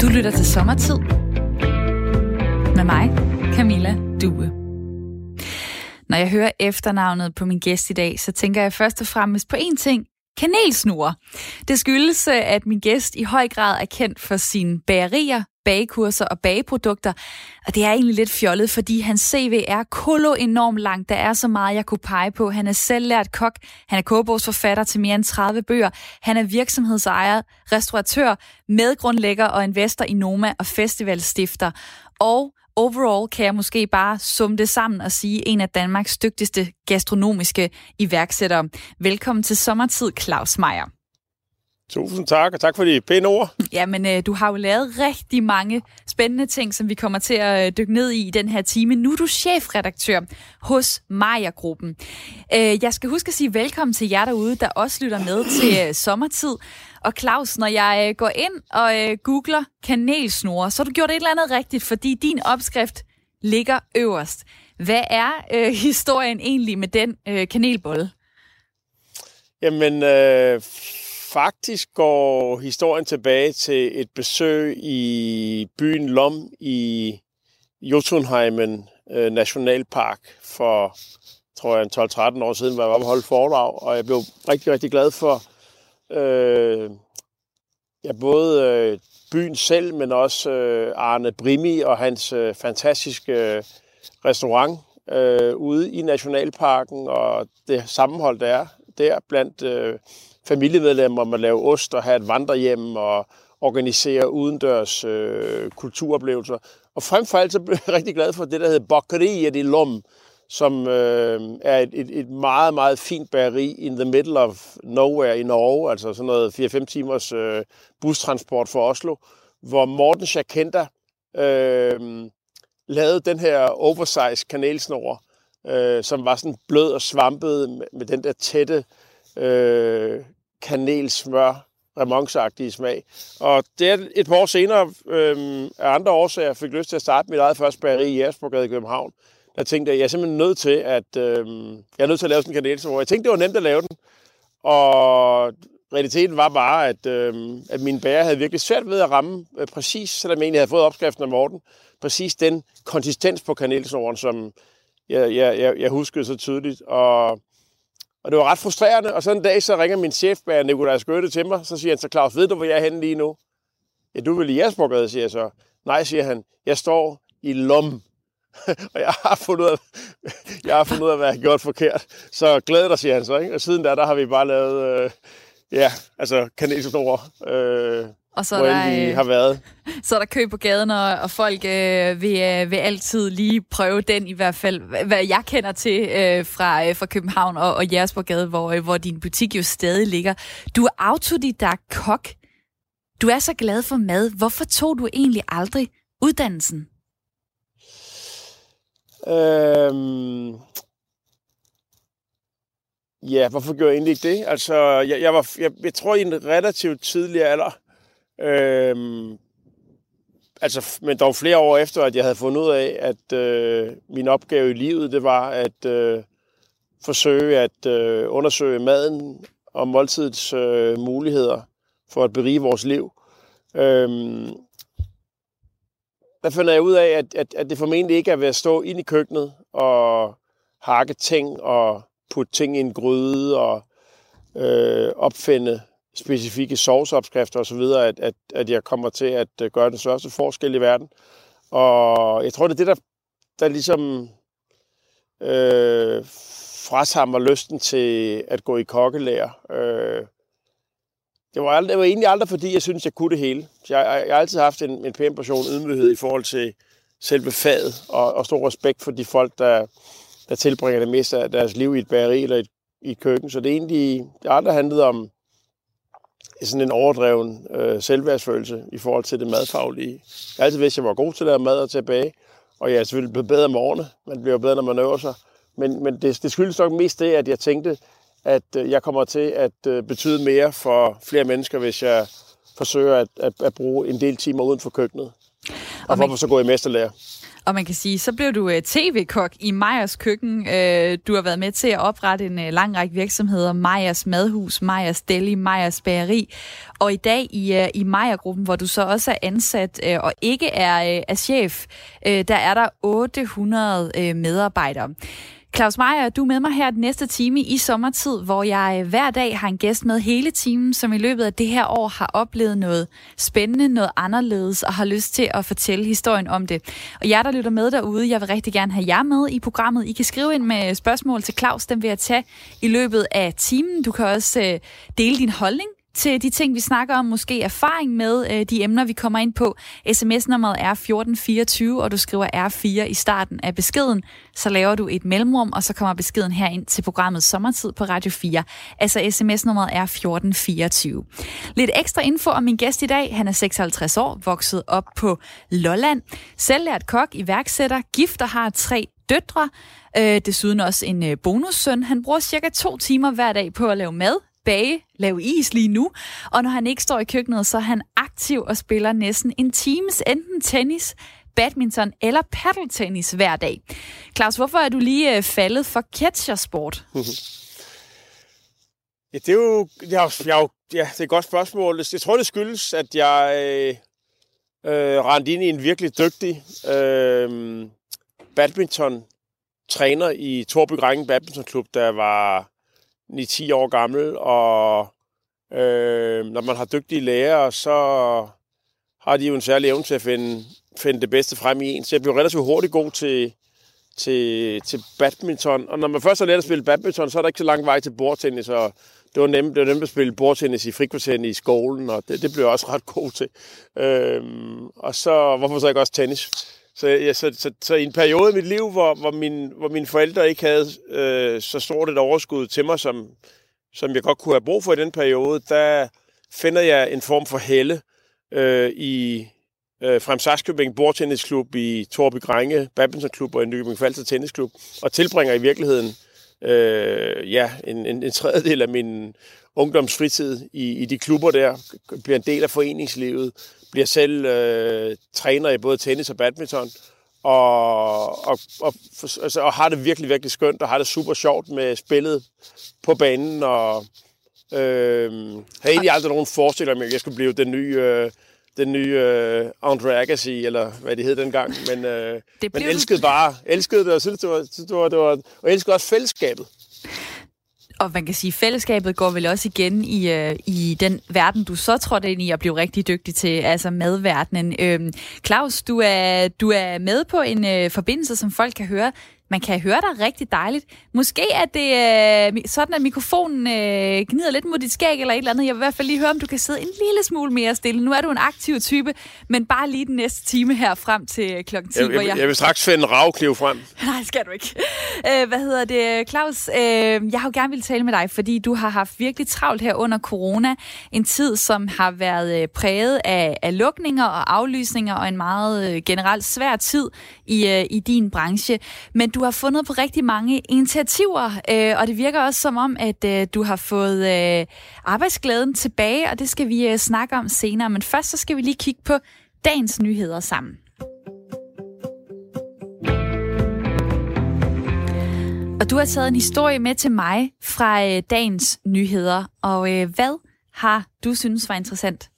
Du lytter til Sommertid med mig, Camilla Due. Når jeg hører efternavnet på min gæst i dag, så tænker jeg først og fremmest på én ting. Kanelsnure. Det skyldes, at min gæst i høj grad er kendt for sine bagerier, bagekurser og bageprodukter. Og det er egentlig lidt fjollet, fordi hans CV er kolo enormt langt. Der er så meget, jeg kunne pege på. Han er selvlært kok. Han er kogebogsforfatter til mere end 30 bøger. Han er virksomhedsejer, restauratør, medgrundlægger og investor i Noma og festivalstifter. Og overall kan jeg måske bare summe det sammen og sige en af Danmarks dygtigste gastronomiske iværksættere. Velkommen til sommertid, Claus Meier. Tusind tak, og tak for de pæne ord. Jamen, øh, du har jo lavet rigtig mange spændende ting, som vi kommer til at øh, dykke ned i i den her time. Nu er du chefredaktør hos Maja-gruppen. Øh, jeg skal huske at sige velkommen til jer derude, der også lytter med til sommertid. Og Claus, når jeg går ind og googler kanelsnore, så har du gjort et eller andet rigtigt, fordi din opskrift ligger øverst. Hvad er øh, historien egentlig med den øh, kanelbolle? Jamen, øh, faktisk går historien tilbage til et besøg i byen Lom i Jotunheimen øh, Nationalpark for, tror jeg, 12-13 år siden, hvor jeg var på holde foredrag, og jeg blev rigtig, rigtig glad for øh, ja, både øh, byen selv, men også øh, Arne Brimi og hans øh, fantastiske øh, restaurant øh, ude i Nationalparken, og det sammenhold, der er der blandt øh, familiemedlemmer om at lave ost og have et vandrehjem og organisere udendørs øh, kulturoplevelser. Og frem for alt så blev jeg rigtig glad for det, der hedder Bakeriet i Lom, som øh, er et, et, et meget, meget fint bageri in the middle of nowhere i Norge, altså sådan noget 4-5 timers øh, bustransport for Oslo, hvor Morten Schakenda øh, lavede den her oversized kanelsnor, øh, som var sådan blød og svampet med, med den der tætte øh, kanelsmør, remonceagtige smag. Og det er et par år senere, øh, af andre årsager, fik lyst til at starte mit eget første bageri i Jægersborgade i København. Jeg tænkte jeg, jeg er simpelthen nødt til at, øh, jeg er nødt til at lave sådan en kanelsmør. Jeg tænkte, det var nemt at lave den. Og realiteten var bare, at, øh, at min bager havde virkelig svært ved at ramme øh, præcis, selvom jeg egentlig havde fået opskriften af Morten, præcis den konsistens på kanelsnoren, som jeg, jeg, jeg, jeg huskede så tydeligt. Og og det var ret frustrerende, og så en dag, så ringer min chef, Nikolaj Skøtte, til mig, så siger han så, Claus, ved du, hvor jeg er henne lige nu? Ja, du vil i Jaspergade, siger jeg så. Nej, siger han, jeg står i Lom. og jeg har fundet ud af, jeg har fundet ud af, hvad jeg har gjort forkert. Så glæder dig, siger han så. Ikke? Og siden da, der har vi bare lavet, øh, ja, altså kanelsestore. øh, og så hvor der, vi øh, har været. Så er der kø på gaden, og, og folk øh, vil, øh, vil altid lige prøve den, i hvert fald, hvad jeg kender til øh, fra, øh, fra København og, og Jægersborgade, hvor, øh, hvor din butik jo stadig ligger. Du er autodidakt kok. Du er så glad for mad. Hvorfor tog du egentlig aldrig uddannelsen? Øhm, Ja, hvorfor gjorde jeg egentlig ikke det? Altså, jeg, jeg, var, jeg, jeg tror, i en relativt tidlig alder, Øhm, altså, men dog flere år efter, at jeg havde fundet ud af, at øh, min opgave i livet, det var at øh, forsøge at øh, undersøge maden og måltidets øh, muligheder for at berige vores liv. Øhm, der finder jeg ud af, at, at, at det formentlig ikke er ved at stå ind i køkkenet og hakke ting og putte ting i en gryde og øh, opfinde specifikke sovsopskrifter osv., at, at, at jeg kommer til at øh, gøre den største forskel i verden. Og jeg tror, det er det, der, der ligesom øh, fratager mig lysten til at gå i kokkelærer. Øh, det, var aldrig, det var egentlig aldrig, fordi jeg synes, jeg kunne det hele. Så jeg, jeg, jeg har altid haft en, en pæn portion ydmyghed i forhold til selve faget, og, og stor respekt for de folk, der, der tilbringer det meste af deres liv i et bageri eller et, i et køkken. Så det er egentlig, det aldrig handlet om, sådan en overdreven øh, selvværdsfølelse i forhold til det madfaglige. Jeg har altid vidst, at jeg var god til at lave mad og tilbage, og jeg er selvfølgelig blevet bedre med årene. Man bliver bedre, når man øver sig. Men, men det, det skyldes nok mest det, at jeg tænkte, at øh, jeg kommer til at øh, betyde mere for flere mennesker, hvis jeg forsøger at, at, at bruge en del timer uden for køkkenet. Og, og hvorfor så gå i mesterlærer? Og man kan sige, så blev du øh, tv-kok i Majers køkken. Øh, du har været med til at oprette en øh, lang række virksomheder. Majers Madhus, Majers Deli, Majers Bageri. Og i dag i, i Majergruppen, hvor du så også er ansat og ikke er, uh, er chef, der er der 800 medarbejdere. Claus Meier, du er med mig her den næste time i sommertid, hvor jeg øh, hver dag har en gæst med hele timen, som i løbet af det her år har oplevet noget spændende, noget anderledes og har lyst til at fortælle historien om det. Og jer, der lytter med derude, jeg vil rigtig gerne have jer med i programmet. I kan skrive ind med øh, spørgsmål til Claus, dem vil jeg tage i løbet af timen. Du kan også øh, dele din holdning til de ting, vi snakker om, måske erfaring med øh, de emner, vi kommer ind på. SMS-nummeret er 1424, og du skriver R4 i starten af beskeden. Så laver du et mellemrum, og så kommer beskeden her ind til programmet Sommertid på Radio 4. Altså sms-nummeret er 1424. Lidt ekstra info om min gæst i dag. Han er 56 år, vokset op på Lolland. Selvlært kok, iværksætter, gift og har tre døtre. Øh, desuden også en øh, bonussøn. Han bruger cirka to timer hver dag på at lave mad, bage, lave is lige nu. Og når han ikke står i køkkenet, så er han aktiv og spiller næsten en times enten tennis, badminton eller paddeltennis hver dag. Claus, hvorfor er du lige øh, faldet for catchersport? ja, det er jo, jeg, jeg, ja, det er et godt spørgsmål. Jeg tror, det skyldes, at jeg øh, øh rendte ind i en virkelig dygtig øh, badminton-træner i Torby Badminton Badmintonklub, der var 9-10 år gammel, og øh, når man har dygtige lærere, så har de jo en særlig evne til at finde, finde det bedste frem i en. Så jeg blev relativt hurtigt god til, til, til badminton. Og når man først har lært at spille badminton, så er der ikke så lang vej til bordtennis, og det var nemt, det var nemt at spille bordtennis i frikvarteren i skolen, og det, det blev jeg også ret god til. Øhm, og så, hvorfor så ikke også tennis? Så, ja, så, så, så i en periode i mit liv, hvor, hvor, min, hvor mine forældre ikke havde øh, så stort et overskud til mig, som, som jeg godt kunne have brug for i den periode, der finder jeg en form for helle øh, i øh, Frem Saskøbing Bordtennisklub, i Torby Grænge Badmintonklub og i Nykøbing Falster Tennisklub, og tilbringer i virkeligheden øh, ja, en, en, en tredjedel af min ungdomsfritid i, i de klubber der, bliver en del af foreningslivet, bliver selv øh, træner i både tennis og badminton, og, og, og, altså, og har det virkelig, virkelig skønt, og har det super sjovt med spillet på banen, og øh, har egentlig aldrig nogen forestilling om, at jeg skulle blive den nye... Øh, den nye øh, Andre Agassi, eller hvad det hed dengang, men, øh, det men elskede bare, elskede det, og synes, det var, det var, det var, og elskede også fællesskabet. Og man kan sige, at fællesskabet går vel også igen i, øh, i den verden, du så trådte ind i og blev rigtig dygtig til, altså madverdenen. Øhm, Claus, du er, du er med på en øh, forbindelse, som folk kan høre man kan høre dig rigtig dejligt. Måske er det øh, sådan, at mikrofonen øh, gnider lidt mod dit skæg eller et eller andet. Jeg vil i hvert fald lige høre, om du kan sidde en lille smule mere stille. Nu er du en aktiv type, men bare lige den næste time her frem til klokken 10. Jeg, jeg, jeg... jeg vil straks finde ravkliv frem. Nej, skal du ikke. Øh, hvad hedder det, Claus? Øh, jeg har jo gerne vil tale med dig, fordi du har haft virkelig travlt her under corona. En tid, som har været øh, præget af, af lukninger og aflysninger og en meget øh, generelt svær tid i, øh, i din branche. Men du har fundet på rigtig mange initiativer, øh, og det virker også som om, at øh, du har fået øh, arbejdsglæden tilbage, og det skal vi øh, snakke om senere. Men først så skal vi lige kigge på dagens nyheder sammen. Og du har taget en historie med til mig fra øh, dagens nyheder, og øh, hvad har du synes var interessant?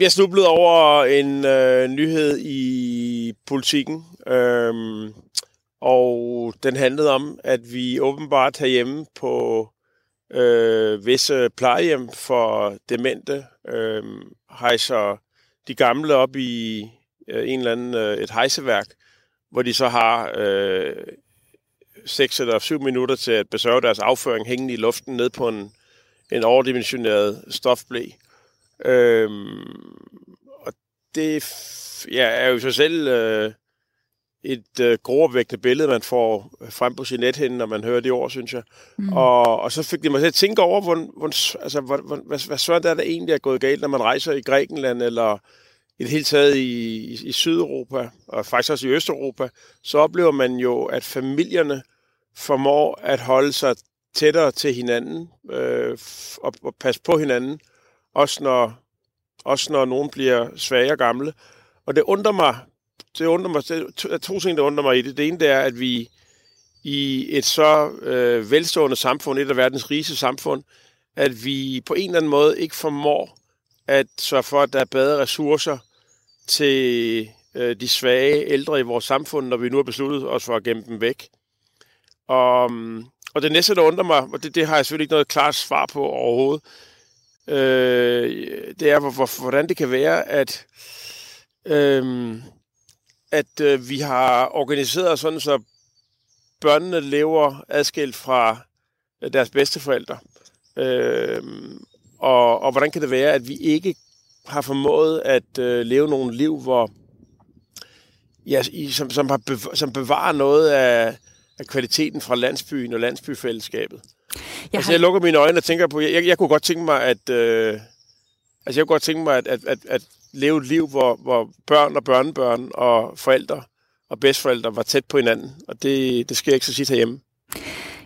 Jeg snublede over en øh, nyhed i politikken, øhm, og den handlede om, at vi åbenbart herhjemme på øh, visse plejehjem for demente øh, hejser de gamle op i øh, en eller anden øh, et hejseværk, hvor de så har øh, 6 eller 7 minutter til at besørge deres afføring hængende i luften ned på en, en overdimensioneret stofblæ. Øhm, det ja, er jo så selv øh, et øh, grovægtende billede, man får frem på sin nethænde, når man hører det ord, synes jeg. Mm. Og, og så fik det mig til at tænke over, hvor, hvor, altså, hvor, hvor, hvad, hvad sådan er der egentlig er gået galt, når man rejser i Grækenland, eller i det hele taget i, i, i Sydeuropa, og faktisk også i Østeuropa, så oplever man jo, at familierne formår at holde sig tættere til hinanden, øh, og, og passe på hinanden, også når, også når nogen bliver svage og gamle. Og det undrer mig det undrer mig, der er to ting, der undrer mig i det. Det ene det er, at vi i et så øh, velstående samfund, et af verdens rigeste samfund, at vi på en eller anden måde ikke formår at sørge for, at der er bedre ressourcer til øh, de svage ældre i vores samfund, når vi nu har besluttet os for at gemme dem væk. Og, mm, og det næste, der undrer mig, og det, det har jeg selvfølgelig ikke noget klart svar på overhovedet, øh, det er, hvor, hvor, hvordan det kan være, at, øh, at øh, vi har organiseret sådan, så børnene lever adskilt fra deres bedsteforældre. Øh, og, og hvordan kan det være, at vi ikke har formået at øh, leve nogle liv, hvor ja, i, som, som, har bev- som bevarer noget af, af kvaliteten fra landsbyen og landsbyfællesskabet. Jeg, altså, har... jeg lukker mine øjne og tænker på, jeg, jeg, jeg kunne godt tænke mig, at, øh, altså, jeg kunne godt tænke mig at, at, at, at leve et liv, hvor, hvor børn og børnebørn og forældre og bedstforældre var tæt på hinanden, og det, det sker ikke så tit herhjemme.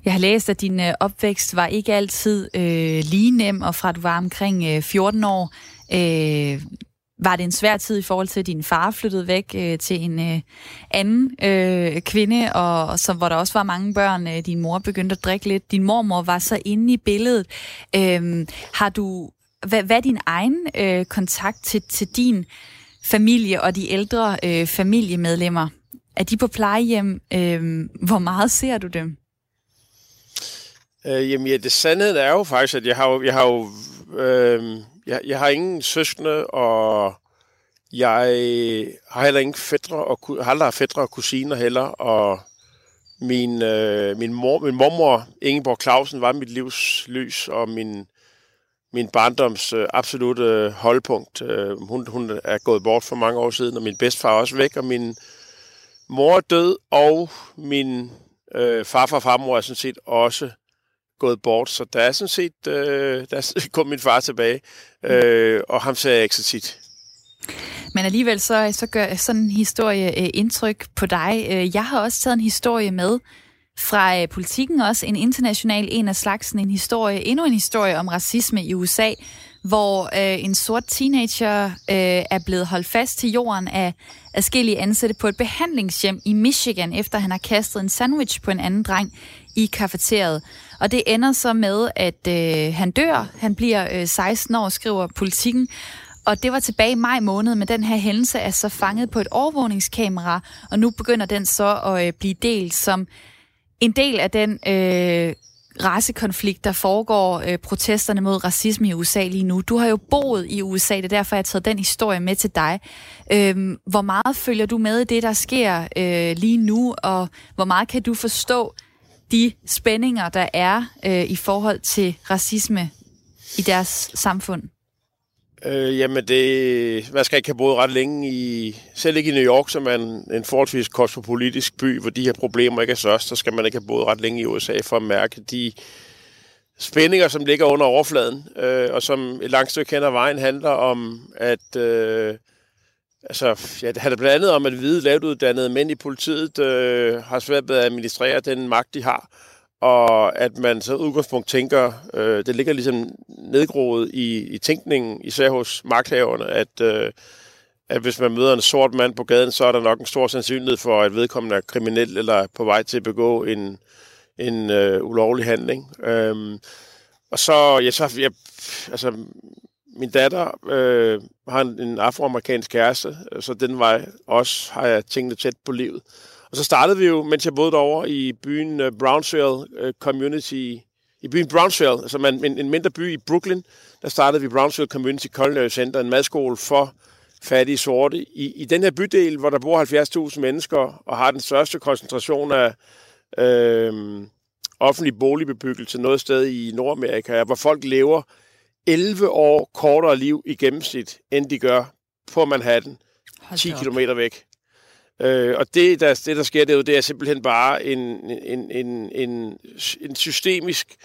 Jeg har læst, at din øh, opvækst var ikke altid øh, lige nem, og fra at du var omkring øh, 14 år, øh, var det en svær tid i forhold til, at din far flyttede væk øh, til en øh, anden øh, kvinde, og, og så, hvor der også var mange børn. Øh, din mor begyndte at drikke lidt. Din mormor var så inde i billedet. Øh, har du, hvad, hvad er din egen øh, kontakt til, til din familie og de ældre øh, familiemedlemmer? Er de på plejehjem? Øh, hvor meget ser du dem? Øh, jamen ja, det sandheden er jo faktisk, at jeg har jo, jeg har jo øh, jeg, jeg har ingen søskende, og jeg har heller ingen fædre og har aldrig fædre og kusiner heller, og min, øh, min, mor, min mormor, Ingeborg Clausen, var mit livs lys, og min, min barndoms øh, absolute holdpunkt. Øh, hun, hun er gået bort for mange år siden, og min bedstfar er også væk, og min mor er død, og min øh, farfar og farmor er sådan set også gået bort, så der er sådan set, øh, der kom min far tilbage, øh, og ham ser jeg ikke så tit. Men alligevel så, så gør sådan en historie øh, indtryk på dig. Øh, jeg har også taget en historie med fra øh, politikken også, en international en af slagsen, en historie, endnu en historie om racisme i USA, hvor øh, en sort teenager øh, er blevet holdt fast til jorden af adskillige ansatte på et behandlingshjem i Michigan, efter han har kastet en sandwich på en anden dreng i kafeteriet. Og det ender så med, at øh, han dør. Han bliver øh, 16 år, skriver politikken. Og det var tilbage i maj måned, men den her hændelse er så fanget på et overvågningskamera, og nu begynder den så at øh, blive delt som en del af den øh, racekonflikt, der foregår øh, protesterne mod racisme i USA lige nu. Du har jo boet i USA, det er derfor, jeg har taget den historie med til dig. Øh, hvor meget følger du med i det, der sker øh, lige nu, og hvor meget kan du forstå de spændinger, der er øh, i forhold til racisme i deres samfund? Øh, jamen, det, man skal ikke have boet ret længe i, selv ikke i New York, som er en, en forholdsvis kosmopolitisk by, hvor de her problemer ikke er størst, så skal man ikke have boet ret længe i USA for at mærke de spændinger, som ligger under overfladen, øh, og som et langt stykke hen ad vejen handler om, at øh, altså, ja, det handler blandt andet om, at hvide, lavt uddannede mænd i politiet øh, har svært ved at administrere den magt, de har, og at man så udgangspunkt tænker, øh, det ligger ligesom nedgroet i, i tænkningen, især hos magthaverne, at, øh, at hvis man møder en sort mand på gaden, så er der nok en stor sandsynlighed for, at vedkommende er kriminel eller på vej til at begå en, en øh, ulovlig handling. Øhm, og så, ja, så jeg, altså, min datter øh, har en, en afroamerikansk kæreste, så den vej også har jeg tænkt tæt på livet. Og så startede vi jo, mens jeg boede derovre i byen uh, Brownsville uh, Community, i byen Brownsville, altså en, en, en mindre by i Brooklyn, der startede vi Brownsville Community Culinary Center, en madskole for fattige sorte. I, i den her bydel, hvor der bor 70.000 mennesker og har den største koncentration af øh, offentlig boligbebyggelse noget sted i Nordamerika, hvor folk lever 11 år kortere liv i gennemsnit, end de gør på Manhattan, 10 km væk. Øh, og det der, det, der sker derude, det er simpelthen bare en, en, en, en, en systemisk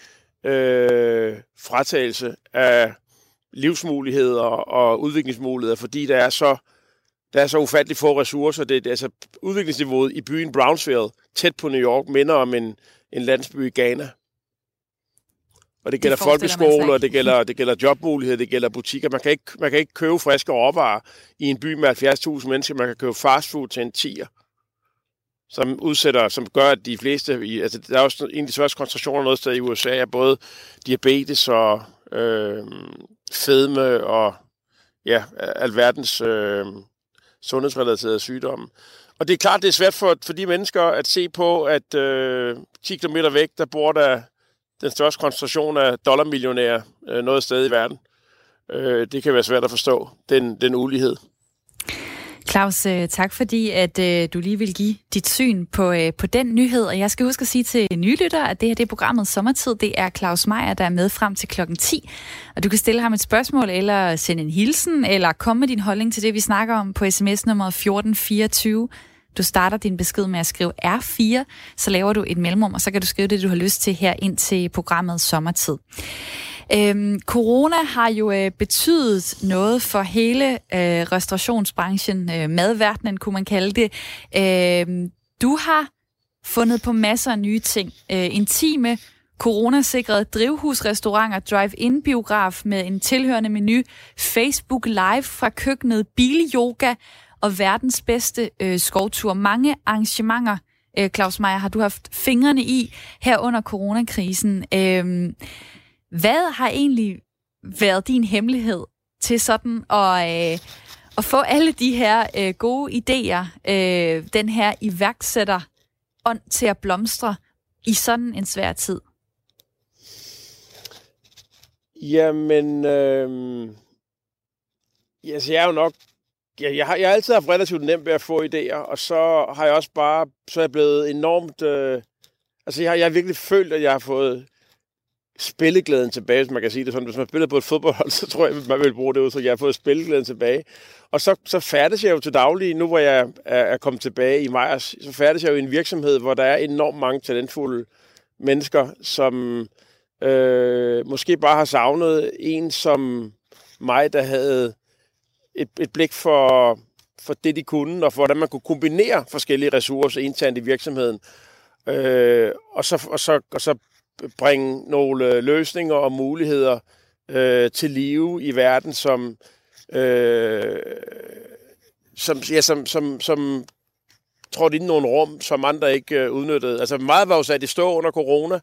øh, fratagelse af livsmuligheder og udviklingsmuligheder, fordi der er så, der er så ufattelig få ressourcer. Det, det, altså, udviklingsniveauet i byen Brownsville, tæt på New York, minder om en, en landsby i Ghana. Og det gælder folkeskoler, det gælder, det gælder jobmuligheder, det gælder butikker. Man kan ikke, man kan ikke købe friske råvarer i en by med 70.000 mennesker. Man kan købe fastfood til en tier som udsætter, som gør, at de fleste, i, altså der er også en af de største koncentrationer noget sted i USA, er både diabetes og øh, fedme og ja, alverdens øh, sundhedsrelaterede sygdomme. Og det er klart, det er svært for, for de mennesker at se på, at øh, 10 km væk, der bor der den største koncentration af dollarmillionærer øh, noget sted i verden. Øh, det kan være svært at forstå, den, den ulighed. Claus, øh, tak fordi, at øh, du lige vil give dit syn på, øh, på den nyhed. Og jeg skal huske at sige til nylytter, at det her det er programmet Sommertid. Det er Claus Meier, der er med frem til klokken 10. Og du kan stille ham et spørgsmål, eller sende en hilsen, eller komme med din holdning til det, vi snakker om på sms nummer 1424. Du starter din besked med at skrive R4, så laver du et mellemrum, og så kan du skrive det, du har lyst til her ind til programmet Sommertid. Øhm, corona har jo øh, betydet noget for hele øh, restaurationsbranchen, øh, madverdenen kunne man kalde det. Øh, du har fundet på masser af nye ting. Øh, intime, coronasikrede drivhusrestauranter, drive-in biograf med en tilhørende menu, Facebook Live fra køkkenet, bilyoga og verdens bedste øh, skovtur. Mange arrangementer, øh, Claus Meier, har du haft fingrene i her under coronakrisen. Øh, hvad har egentlig været din hemmelighed til sådan at, øh, at få alle de her øh, gode idéer, øh, den her iværksætter ånd til at blomstre i sådan en svær tid? Jamen, øh, altså jeg er jo nok, jeg, jeg, har, jeg har altid haft relativt nemt ved at få idéer, og så har jeg også bare, så er jeg blevet enormt, øh, altså jeg har, jeg har virkelig følt, at jeg har fået spilleglæden tilbage, hvis man kan sige det sådan. Hvis man spiller på et fodboldhold, så tror jeg, man vil bruge det ud, så jeg har fået spilleglæden tilbage. Og så, så færdes jeg jo til daglig, nu hvor jeg er, er kommet tilbage i maj, så færdes jeg jo i en virksomhed, hvor der er enormt mange talentfulde mennesker, som øh, måske bare har savnet en som mig, der havde et, et blik for, for det, de kunne, og for hvordan man kunne kombinere forskellige ressourcer internt i virksomheden. Øh, og, så, og, så, og så bringe nogle øh, løsninger og muligheder øh, til live i verden, som, øh, som, ja, som, som, som trådte ind i nogle rum, som andre ikke øh, udnyttede. Altså meget var jo sat i stå under corona.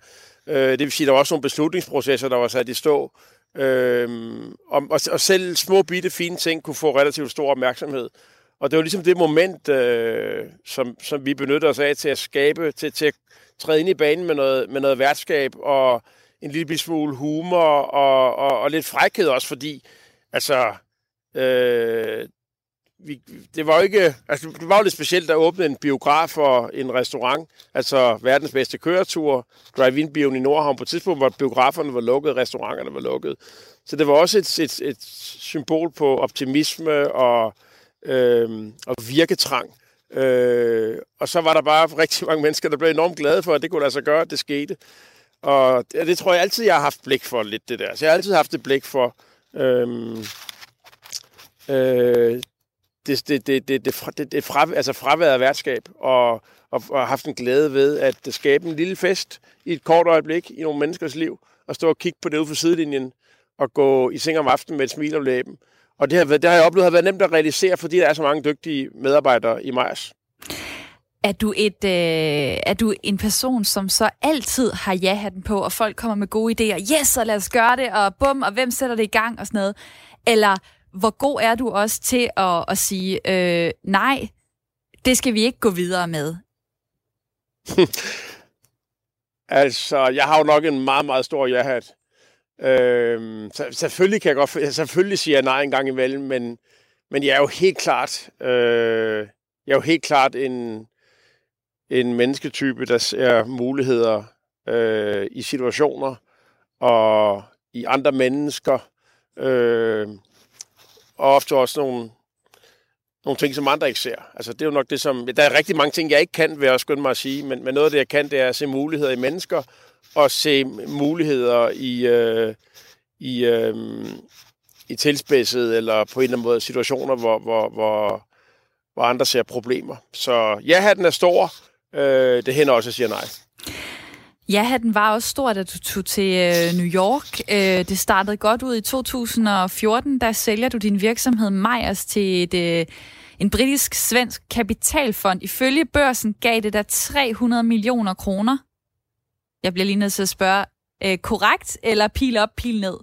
Øh, det vil sige, der var også nogle beslutningsprocesser, der var sat i stå. Øhm, og, og selv små bitte fine ting kunne få relativt stor opmærksomhed. Og det var ligesom det moment, øh, som, som vi benyttede os af til at skabe, til, til at træde ind i banen med noget, med noget værtskab og en lille smule humor og, og, og lidt frækhed også, fordi altså, øh, vi, det var jo ikke, altså, det var jo lidt specielt at åbne en biograf og en restaurant, altså verdens bedste køretur, drive-in-bioen i Nordhavn på et tidspunkt, hvor biograferne var lukket, restauranterne var lukket. Så det var også et, et, et symbol på optimisme og, øh, og virketrang. Øh, og så var der bare rigtig mange mennesker, der blev enormt glade for, at det kunne lade sig gøre, at det skete. Og det, det tror jeg altid, jeg har haft blik for lidt, det der. Så jeg har altid haft et blik for øhm, Øh, øh, det, det, det, det, det, det, det fra, altså fraværet af værtskab, og, og, og haft en glæde ved at skabe en lille fest i et kort øjeblik i nogle menneskers liv, og stå og kigge på det ude for sidelinjen, og gå i seng om aftenen med et smil om læben. Og det har, det har jeg oplevet har været nemt at realisere, fordi der er så mange dygtige medarbejdere i Majers. Er du, et, øh, er du en person, som så altid har ja-hatten på, og folk kommer med gode idéer, yes, så lad os gøre det, og bum, og hvem sætter det i gang, og sådan noget? Eller hvor god er du også til at, at sige, øh, nej, det skal vi ikke gå videre med? altså, jeg har jo nok en meget, meget stor ja-hat. Øh, så, selvfølgelig kan jeg godt, selvfølgelig siger jeg nej en gang imellem, men, men jeg er jo helt klart, øh, jeg er jo helt klart en, en mennesketype, der ser muligheder øh, i situationer og i andre mennesker, øh, og ofte også nogle, nogle ting, som andre ikke ser. Altså, det er jo nok det, som... Der er rigtig mange ting, jeg ikke kan, vil jeg også skynde mig at sige, men, men noget af det, jeg kan, det er at se muligheder i mennesker, og se muligheder i, øh, i, øh, i tilspidset, eller på en eller anden måde situationer, hvor, hvor, hvor, hvor andre ser problemer. Så ja, den er stor. Øh, det hænder også, at sige nej. Ja, den var også stor, da du tog til øh, New York. Øh, det startede godt ud i 2014. Der sælger du din virksomhed Meyers til et, øh, en britisk-svensk kapitalfond. Ifølge børsen gav det dig 300 millioner kroner. Jeg bliver lige nødt til at spørge, øh, korrekt eller pil op, pil ned?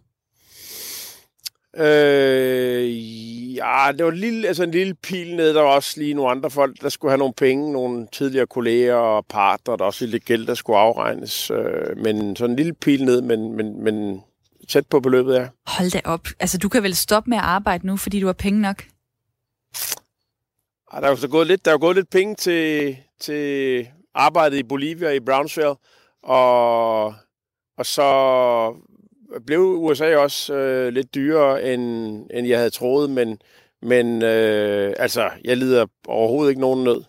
Øh, ja, det var en lille, altså en lille pil ned. Der var også lige nogle andre folk, der skulle have nogle penge. Nogle tidligere kolleger og partner. Der også lidt gæld, der skulle afregnes. Øh, men så en lille pil ned, men, men, men tæt på beløbet, ja. Hold da op. Altså, du kan vel stoppe med at arbejde nu, fordi du har penge nok? Ja, der er jo så gået lidt, der er gået lidt penge til, til arbejdet i Bolivia i Brownsville. Og, og så blev USA også øh, lidt dyrere, end, end jeg havde troet, men, men øh, altså, jeg lider overhovedet ikke nogen nød.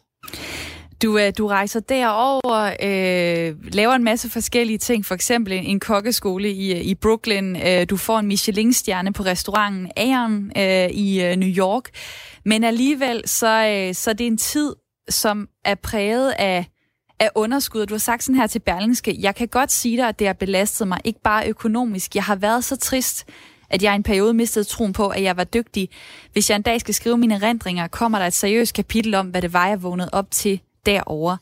Du, øh, du rejser derover, øh, laver en masse forskellige ting, for eksempel en, kokkeskole i, øh, i Brooklyn. Øh, du får en Michelin-stjerne på restauranten Aeon øh, i øh, New York. Men alligevel, så, øh, så det er en tid, som er præget af af underskud. Du har sagt sådan her til Berlingske, jeg kan godt sige dig, at det har belastet mig, ikke bare økonomisk. Jeg har været så trist, at jeg i en periode mistede troen på, at jeg var dygtig. Hvis jeg en dag skal skrive mine erindringer, kommer der et seriøst kapitel om, hvad det var, jeg vågnede op til derovre.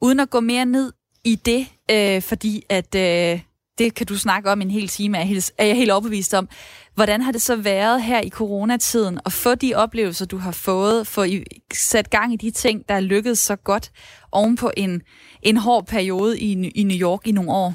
Uden at gå mere ned i det, øh, fordi at øh, det kan du snakke om en hel time, er jeg helt, er jeg helt overbevist om. Hvordan har det så været her i coronatiden at få de oplevelser, du har fået, få I sat gang i de ting, der er lykkedes så godt oven på en, en hård periode i, i New York i nogle år?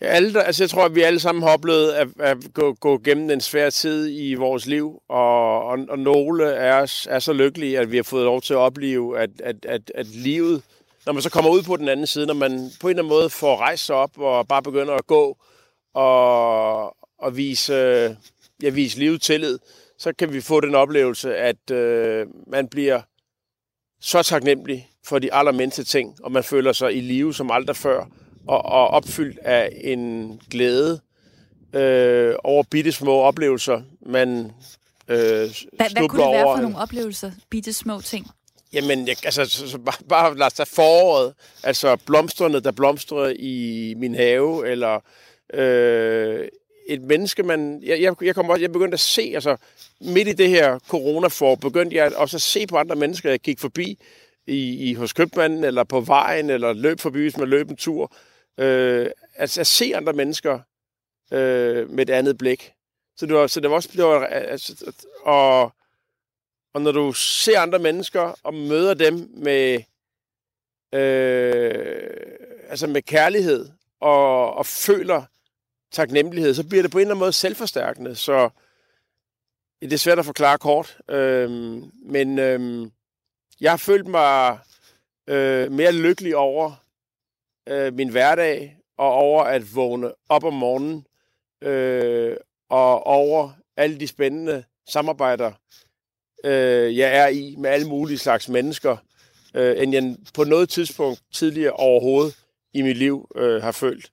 Ja, alle, altså jeg tror, at vi alle sammen har oplevet at, at gå, gå gennem en svær tid i vores liv, og, og, og nogle af os er så lykkelige, at vi har fået lov til at opleve, at, at, at, at livet når man så kommer ud på den anden side, når man på en eller anden måde får rejst sig op og bare begynder at gå og, og vise, ja, vise livet tillid, så kan vi få den oplevelse, at øh, man bliver så taknemmelig for de allermindste ting, og man føler sig i live som aldrig før, og, og opfyldt af en glæde øh, over bitte små oplevelser, man øh, hvad, hvad kunne det være for nogle oplevelser, bitte små ting? Jamen, jeg, altså, så, så bare, bare lad os tage foråret. Altså, blomsterne, der blomstrer i min have, eller øh, et menneske, man... Jeg, jeg, jeg, kom også, jeg begyndte at se, altså, midt i det her coronafor, begyndte jeg også at se på andre mennesker, jeg gik forbi i, i hos købmanden, eller på vejen, eller løb forbi, hvis man løb en tur. Øh, altså, at se andre mennesker øh, med et andet blik. Så det var, så det var også... Det var, altså, og og når du ser andre mennesker og møder dem med, øh, altså med kærlighed og, og føler taknemmelighed, så bliver det på en eller anden måde selvforstærkende. Så det er svært at forklare kort. Øh, men øh, jeg har følt mig øh, mere lykkelig over øh, min hverdag og over at vågne op om morgenen øh, og over alle de spændende samarbejder, øh, jeg er i med alle mulige slags mennesker, øh, end jeg på noget tidspunkt tidligere overhovedet i mit liv øh, har følt.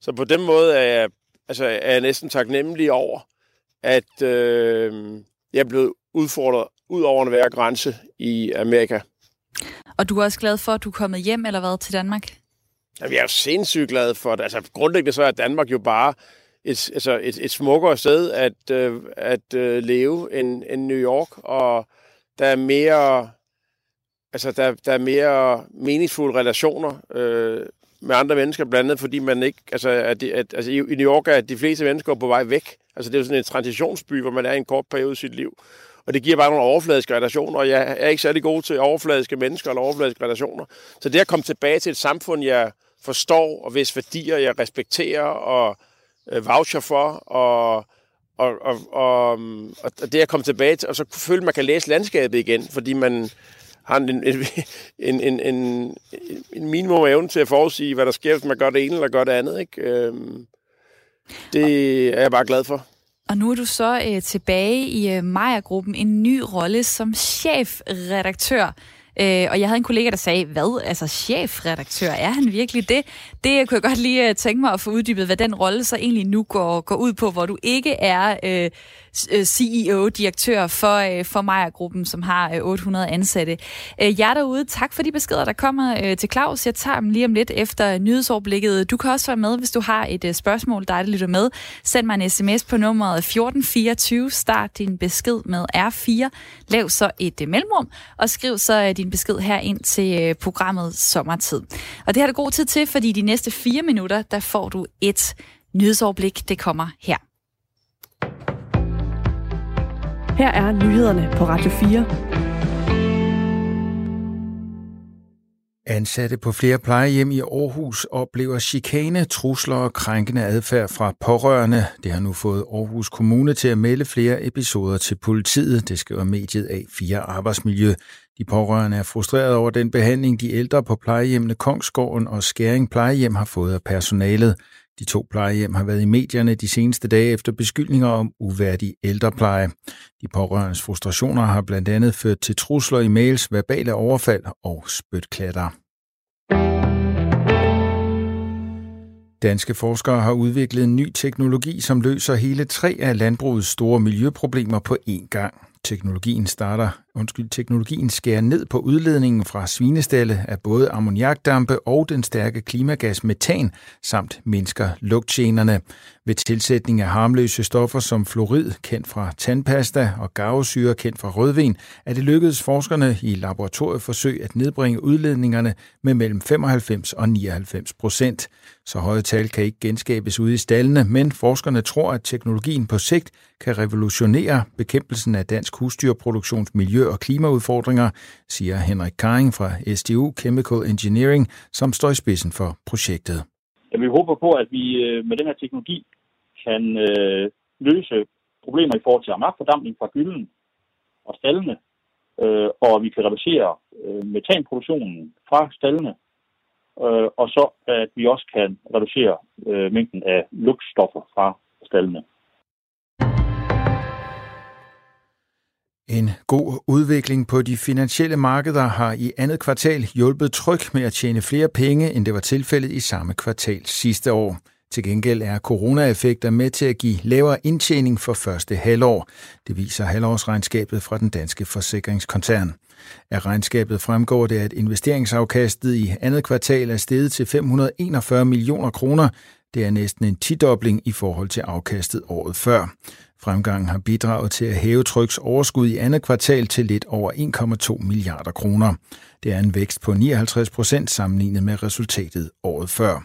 Så på den måde er jeg, altså, er jeg næsten taknemmelig over, at øh, jeg er blevet udfordret ud over en hver grænse i Amerika. Og du er også glad for, at du er kommet hjem eller hvad til Danmark? Jamen, jeg er jo sindssygt glad for det. Altså, grundlæggende så er Danmark jo bare et, altså et, et smukkere sted at, øh, at øh, leve end, end New York, og der er mere, altså der, der er mere meningsfulde relationer øh, med andre mennesker, blandt andet fordi man ikke, altså, at, at, altså i New York er de fleste mennesker på vej væk. Altså det er jo sådan en transitionsby, hvor man er i en kort periode i sit liv. Og det giver bare nogle overfladiske relationer, og jeg er ikke særlig god til overfladiske mennesker eller overfladiske relationer. Så det at komme tilbage til et samfund, jeg forstår, og hvis værdier jeg respekterer, og øh, voucher for, og, og, og, og, og det at komme tilbage til, og så føle, at man kan læse landskabet igen, fordi man har en, en, en, en, en, en minimum evne til at forudsige, hvad der sker, hvis man gør det ene eller gør det andet. Ikke? Øhm, det er jeg bare glad for. Og nu er du så øh, tilbage i øh, Maja-gruppen, en ny rolle som chefredaktør. Øh, og jeg havde en kollega, der sagde, hvad, altså chefredaktør, er han virkelig det? Det kunne jeg godt lige øh, tænke mig at få uddybet, hvad den rolle så egentlig nu går, går ud på, hvor du ikke er øh Øh, CEO, direktør for, øh, for Maja-gruppen, som har øh, 800 ansatte. Øh, jer derude, tak for de beskeder, der kommer til Claus. Jeg tager dem lige om lidt efter nyhedsoverblikket. Du kan også være med, hvis du har et spørgsmål, der lytter med. Send mig en sms på nummeret 1424. Start din besked med R4. Lav så et mellemrum, og skriv så din besked her ind til programmet Sommertid. Og det har du god tid til, fordi de næste fire minutter, der får du et nyhedsoverblik. Det kommer her. Her er nyhederne på Radio 4. Ansatte på flere plejehjem i Aarhus oplever chikane, trusler og krænkende adfærd fra pårørende. Det har nu fået Aarhus Kommune til at melde flere episoder til politiet, det skriver mediet A4 Arbejdsmiljø. De pårørende er frustrerede over den behandling, de ældre på plejehjemmene Kongsgården og Skæring plejehjem har fået af personalet. De to plejehjem har været i medierne de seneste dage efter beskyldninger om uværdig ældrepleje. De pårørendes frustrationer har blandt andet ført til trusler i mails, verbale overfald og spytklatter. Danske forskere har udviklet en ny teknologi, som løser hele tre af landbrugets store miljøproblemer på én gang. Teknologien starter, undskyld, teknologien skærer ned på udledningen fra svinestalle af både ammoniakdampe og den stærke klimagas metan, samt mindsker lugtgenerne. Ved tilsætning af harmløse stoffer som fluorid, kendt fra tandpasta, og gavesyre, kendt fra rødvin, er det lykkedes forskerne i laboratorieforsøg at nedbringe udledningerne med mellem 95 og 99 procent. Så høje tal kan ikke genskabes ude i stallene, men forskerne tror, at teknologien på sigt kan revolutionere bekæmpelsen af dansk husdyrproduktions miljø- og klimaudfordringer, siger Henrik Karing fra SDU Chemical Engineering, som står i spidsen for projektet. Ja, vi håber på, at vi øh, med den her teknologi kan øh, løse problemer i forhold til ammoniakfordampning fra gylden og stallene, øh, og vi kan reducere øh, metanproduktionen fra stallene, øh, og så at vi også kan reducere øh, mængden af lugtstoffer fra stallene. En god udvikling på de finansielle markeder har i andet kvartal hjulpet tryk med at tjene flere penge, end det var tilfældet i samme kvartal sidste år. Til gengæld er coronaeffekter med til at give lavere indtjening for første halvår. Det viser halvårsregnskabet fra den danske forsikringskoncern. Af regnskabet fremgår det, at investeringsafkastet i andet kvartal er steget til 541 millioner kroner. Det er næsten en tidobling i forhold til afkastet året før. Fremgangen har bidraget til at hæve tryks overskud i andet kvartal til lidt over 1,2 milliarder kroner. Det er en vækst på 59 procent sammenlignet med resultatet året før.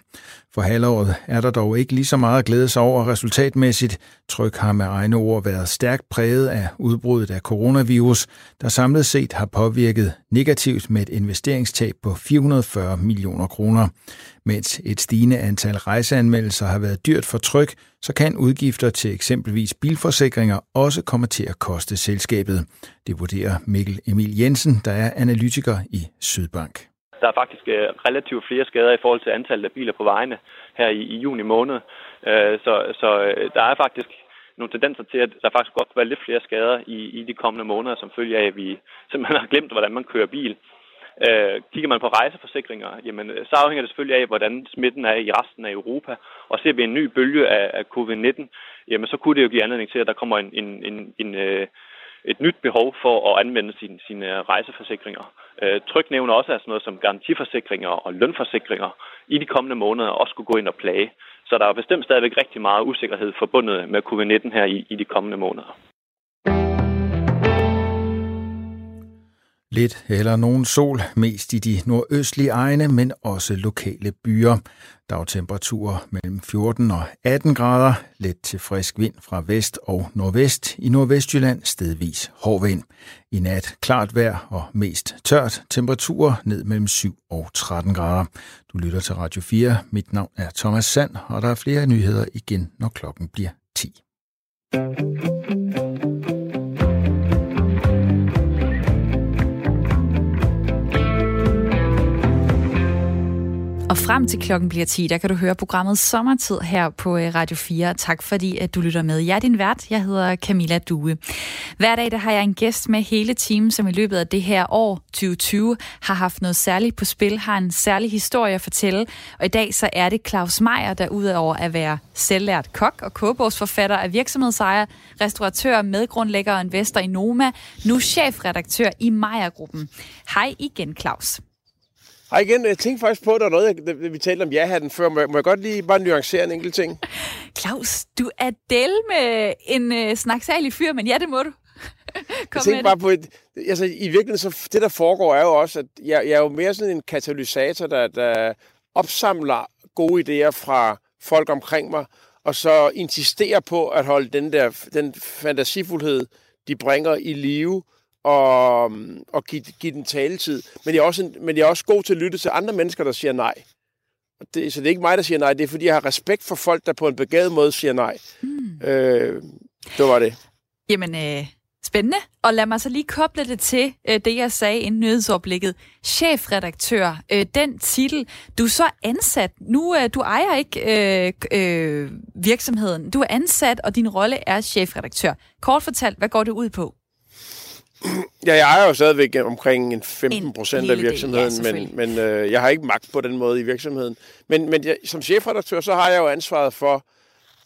For halvåret er der dog ikke lige så meget at glæde sig over resultatmæssigt. Tryk har med egne ord været stærkt præget af udbruddet af coronavirus, der samlet set har påvirket negativt med et investeringstab på 440 millioner kroner. Mens et stigende antal rejseanmeldelser har været dyrt for tryk, så kan udgifter til eksempelvis bilforsikringer også komme til at koste selskabet. Det vurderer Mikkel Emil Jensen, der er analytiker i Sydbank. Der er faktisk øh, relativt flere skader i forhold til antallet af biler på vejene her i, i juni måned. Øh, så, så øh, der er faktisk nogle tendenser til, at der faktisk godt kan være lidt flere skader i, i de kommende måneder, som følge af, at vi simpelthen har glemt, hvordan man kører bil. Øh, kigger man på rejseforsikringer, jamen, så afhænger det selvfølgelig af, hvordan smitten er i resten af Europa. Og ser vi en ny bølge af, af covid-19, jamen, så kunne det jo give anledning til, at der kommer en, en, en, en, et nyt behov for at anvende sine, sine rejseforsikringer. Øh, Tryk nævner også at sådan noget som garantiforsikringer og lønforsikringer i de kommende måneder også skulle gå ind og plage. Så der er bestemt stadigvæk rigtig meget usikkerhed forbundet med covid-19 her i, i de kommende måneder. Lidt eller nogen sol, mest i de nordøstlige egne, men også lokale byer. Dagtemperaturer mellem 14 og 18 grader, let til frisk vind fra vest og nordvest. I nordvestjylland stedvis hård vind. I nat klart vejr og mest tørt. Temperaturer ned mellem 7 og 13 grader. Du lytter til Radio 4. Mit navn er Thomas Sand, og der er flere nyheder igen, når klokken bliver 10. Og frem til klokken bliver 10, der kan du høre programmet Sommertid her på øh, Radio 4. Tak fordi, at du lytter med. Jeg er din vært. Jeg hedder Camilla Due. Hver dag der har jeg en gæst med hele timen, som i løbet af det her år 2020 har haft noget særligt på spil, har en særlig historie at fortælle. Og i dag så er det Claus Meier, der udover at være selvlært kok og kogebogsforfatter af virksomhedsejer, restauratør, medgrundlægger og investor i Noma, nu chefredaktør i Meier-gruppen. Hej igen, Claus. Hej igen. Jeg tænkte faktisk på, at der er noget, jeg, vi talte om ja-hatten før. Må jeg, må jeg godt lige bare nuancere en enkelt ting? Claus, du er del med en øh, snaksalig fyr, men ja, det må du. jeg tænkte bare på, et, altså i virkeligheden, så det der foregår er jo også, at jeg, jeg er jo mere sådan en katalysator, der, der opsamler gode idéer fra folk omkring mig, og så insisterer på at holde den der den fantasifuldhed, de bringer i live, og, og give, give den taletid. Men jeg, er også, men jeg er også god til at lytte til andre mennesker, der siger nej. Det, så det er ikke mig, der siger nej, det er fordi, jeg har respekt for folk, der på en begavet måde siger nej. Mm. Øh, det var det. Jamen, øh, spændende. Og lad mig så lige koble det til øh, det, jeg sagde i nyhedsoplægget. Chefredaktør, øh, den titel, du er så ansat. Nu, øh, du ejer ikke øh, øh, virksomheden. Du er ansat, og din rolle er chefredaktør. Kort fortalt, hvad går det ud på? Ja, jeg ejer jo stadigvæk omkring en 15 procent af virksomheden, del, ja, men, men øh, jeg har ikke magt på den måde i virksomheden. Men, men jeg, som chefredaktør, så har jeg jo ansvaret for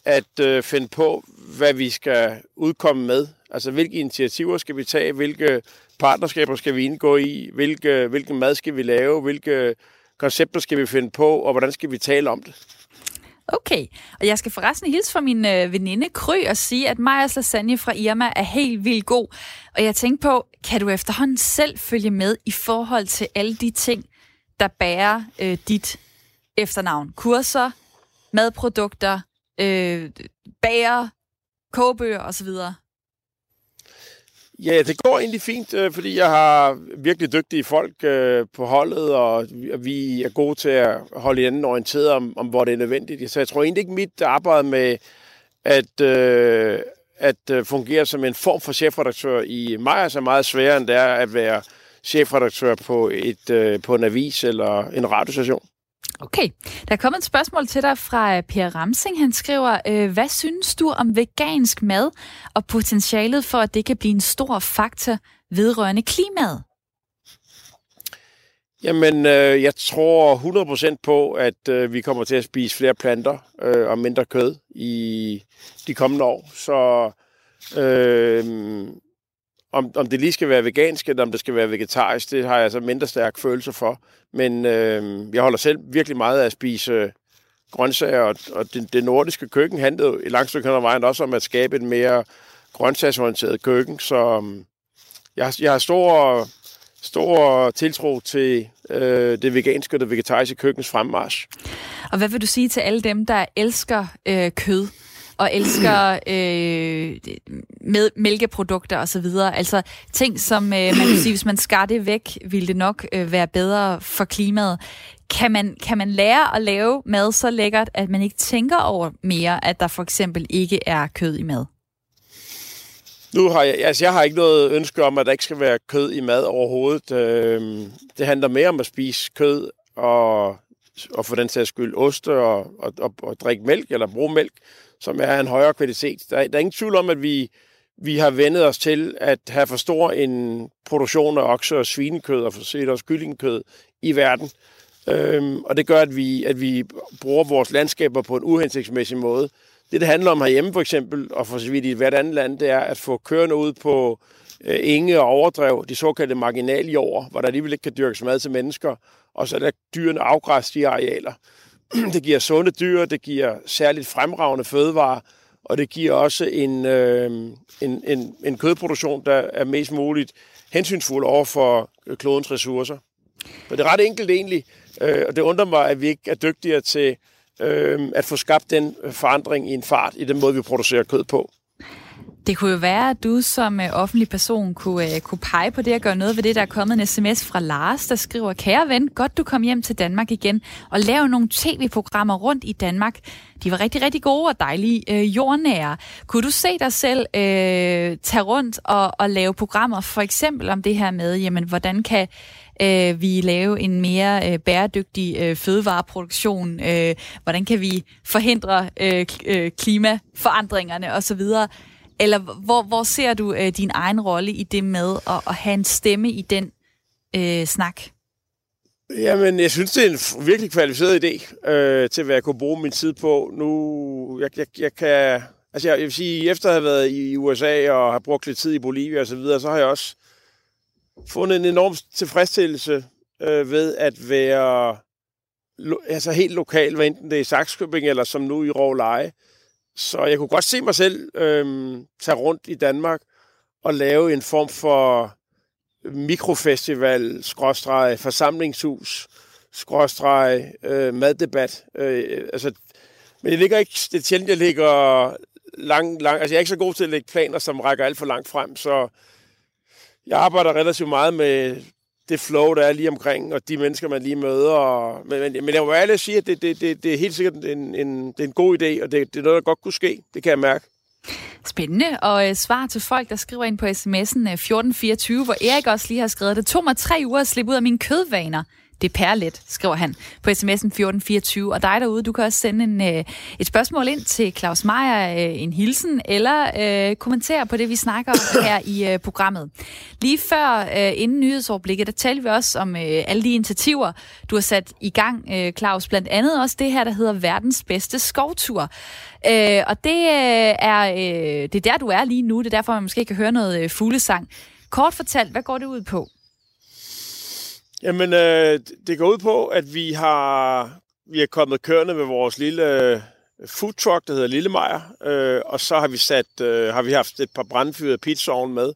at øh, finde på, hvad vi skal udkomme med. Altså, hvilke initiativer skal vi tage, hvilke partnerskaber skal vi indgå i, hvilke, hvilken mad skal vi lave, hvilke koncepter skal vi finde på, og hvordan skal vi tale om det. Okay, og jeg skal forresten hilse fra min øh, veninde Kry og sige, at Majas lasagne fra Irma er helt vildt god. Og jeg tænkte på, kan du efterhånden selv følge med i forhold til alle de ting, der bærer øh, dit efternavn? Kurser, madprodukter, øh, bager, kogebøger osv.? Ja, det går egentlig fint, øh, fordi jeg har virkelig dygtige folk øh, på holdet, og vi er gode til at holde hinanden orienteret om, om, hvor det er nødvendigt. Så jeg tror egentlig ikke, mit arbejde med at, øh, at øh, fungere som en form for chefredaktør i mig er så meget sværere, end det er at være chefredaktør på, et, på en avis eller en radiostation. Okay, der er kommet et spørgsmål til dig fra øh, Per Ramsing. Han skriver, øh, hvad synes du om vegansk mad og potentialet for, at det kan blive en stor faktor vedrørende klimaet? Jamen, øh, jeg tror 100% på, at øh, vi kommer til at spise flere planter øh, og mindre kød i de kommende år. Så øh, om, om det lige skal være vegansk, eller om det skal være vegetarisk, det har jeg altså mindre stærk følelse for. Men øh, jeg holder selv virkelig meget af at spise øh, grøntsager, og, og det, det nordiske køkken handlede i langt stykke af vejen også om at skabe et mere grøntsagsorienteret køkken. Så øh, jeg, jeg har stor, stor tiltro til øh, det veganske og det vegetariske køkkens fremmarsch. Og hvad vil du sige til alle dem, der elsker øh, kød? Og elsker øh, med mælkeprodukter osv. Altså ting, som øh, man kan sige, hvis man skar det væk, ville det nok øh, være bedre for klimaet. Kan man, kan man lære at lave mad så lækkert, at man ikke tænker over mere, at der for eksempel ikke er kød i mad? Nu har jeg, altså jeg har ikke noget ønske om, at der ikke skal være kød i mad overhovedet. Øh, det handler mere om at spise kød og, og for den sags skyld oste og, og, og, og drikke mælk eller bruge mælk som er en højere kvalitet. Der, der er ingen tvivl om, at vi, vi har vendet os til at have for stor en produktion af okse- og svinekød og for set også kyllingekød i verden. Øhm, og det gør, at vi, at vi bruger vores landskaber på en uhensigtsmæssig måde. Det, det handler om herhjemme for eksempel, og for så vidt i hvert andet land, det er at få kørende ud på øh, enge og overdrev, de såkaldte marginaljord, hvor der alligevel ikke kan dyrkes mad til mennesker, og så er der dyrene afgræs de arealer. det giver sunde dyr, det giver særligt fremragende fødevarer, og det giver også en, øh, en, en, en kødproduktion, der er mest muligt hensynsfuld over for øh, klodens ressourcer. Så det er ret enkelt egentlig, øh, og det undrer mig, at vi ikke er dygtigere til øh, at få skabt den øh, forandring i en fart i den måde, vi producerer kød på. Det kunne jo være, at du som øh, offentlig person kunne, øh, kunne pege på det og gøre noget ved det. Der er kommet en sms fra Lars, der skriver, Kære ven, godt du kom hjem til Danmark igen og lave nogle tv-programmer rundt i Danmark. De var rigtig, rigtig gode og dejlige øh, jordnære. Kunne du se dig selv øh, tage rundt og, og lave programmer, for eksempel om det her med, jamen, hvordan kan øh, vi lave en mere øh, bæredygtig øh, fødevareproduktion? Øh, hvordan kan vi forhindre øh, øh klimaforandringerne osv.? Eller hvor, hvor ser du øh, din egen rolle i det med at, at have en stemme i den øh, snak? Jamen, jeg synes, det er en virkelig kvalificeret idé øh, til, hvad jeg kunne bruge min tid på. Nu, jeg, jeg, jeg kan... Altså, jeg, jeg vil sige, efter at have været i USA og har brugt lidt tid i Bolivia og så videre, så har jeg også fundet en enorm tilfredsstillelse øh, ved at være lo, altså helt lokal, hvad enten det er i Saxkøbing eller som nu i Råleje. Så jeg kunne godt se mig selv øh, tage rundt i Danmark og lave en form for mikrofestival, skråstreg, forsamlingshus, skråstreg, øh, maddebat. Øh, altså, men det ligger ikke, det er sjældent, jeg ligger lang, lang, altså jeg er ikke så god til at lægge planer, som rækker alt for langt frem, så jeg arbejder relativt meget med det flow, der er lige omkring, og de mennesker, man lige møder. Og, men, men, men jeg må ærligt sige, at det, det, det, det er helt sikkert en, en, det er en god idé, og det, det er noget, der godt kunne ske. Det kan jeg mærke. Spændende. Og øh, svar til folk, der skriver ind på sms'en øh, 1424, hvor Erik også lige har skrevet, det tog mig tre uger at slippe ud af mine kødvaner. Det perlet, skriver han på sms'en 1424. Og dig derude, du kan også sende en, øh, et spørgsmål ind til Claus Meier, øh, en hilsen, eller øh, kommentere på det, vi snakker om her i øh, programmet. Lige før, øh, inden nyhedsoverblikket, der talte vi også om øh, alle de initiativer, du har sat i gang, øh, Claus. Blandt andet også det her, der hedder verdens bedste skovtur. Øh, og det øh, er, øh, det er der, du er lige nu. Det er derfor, man måske kan høre noget øh, fuglesang. Kort fortalt, hvad går det ud på? Jamen, øh, det går ud på, at vi har vi er kommet kørende med vores lille øh, food truck, der hedder Lillemejer, øh, og så har vi sat, øh, har vi haft et par brandfyrede pizzaovn med,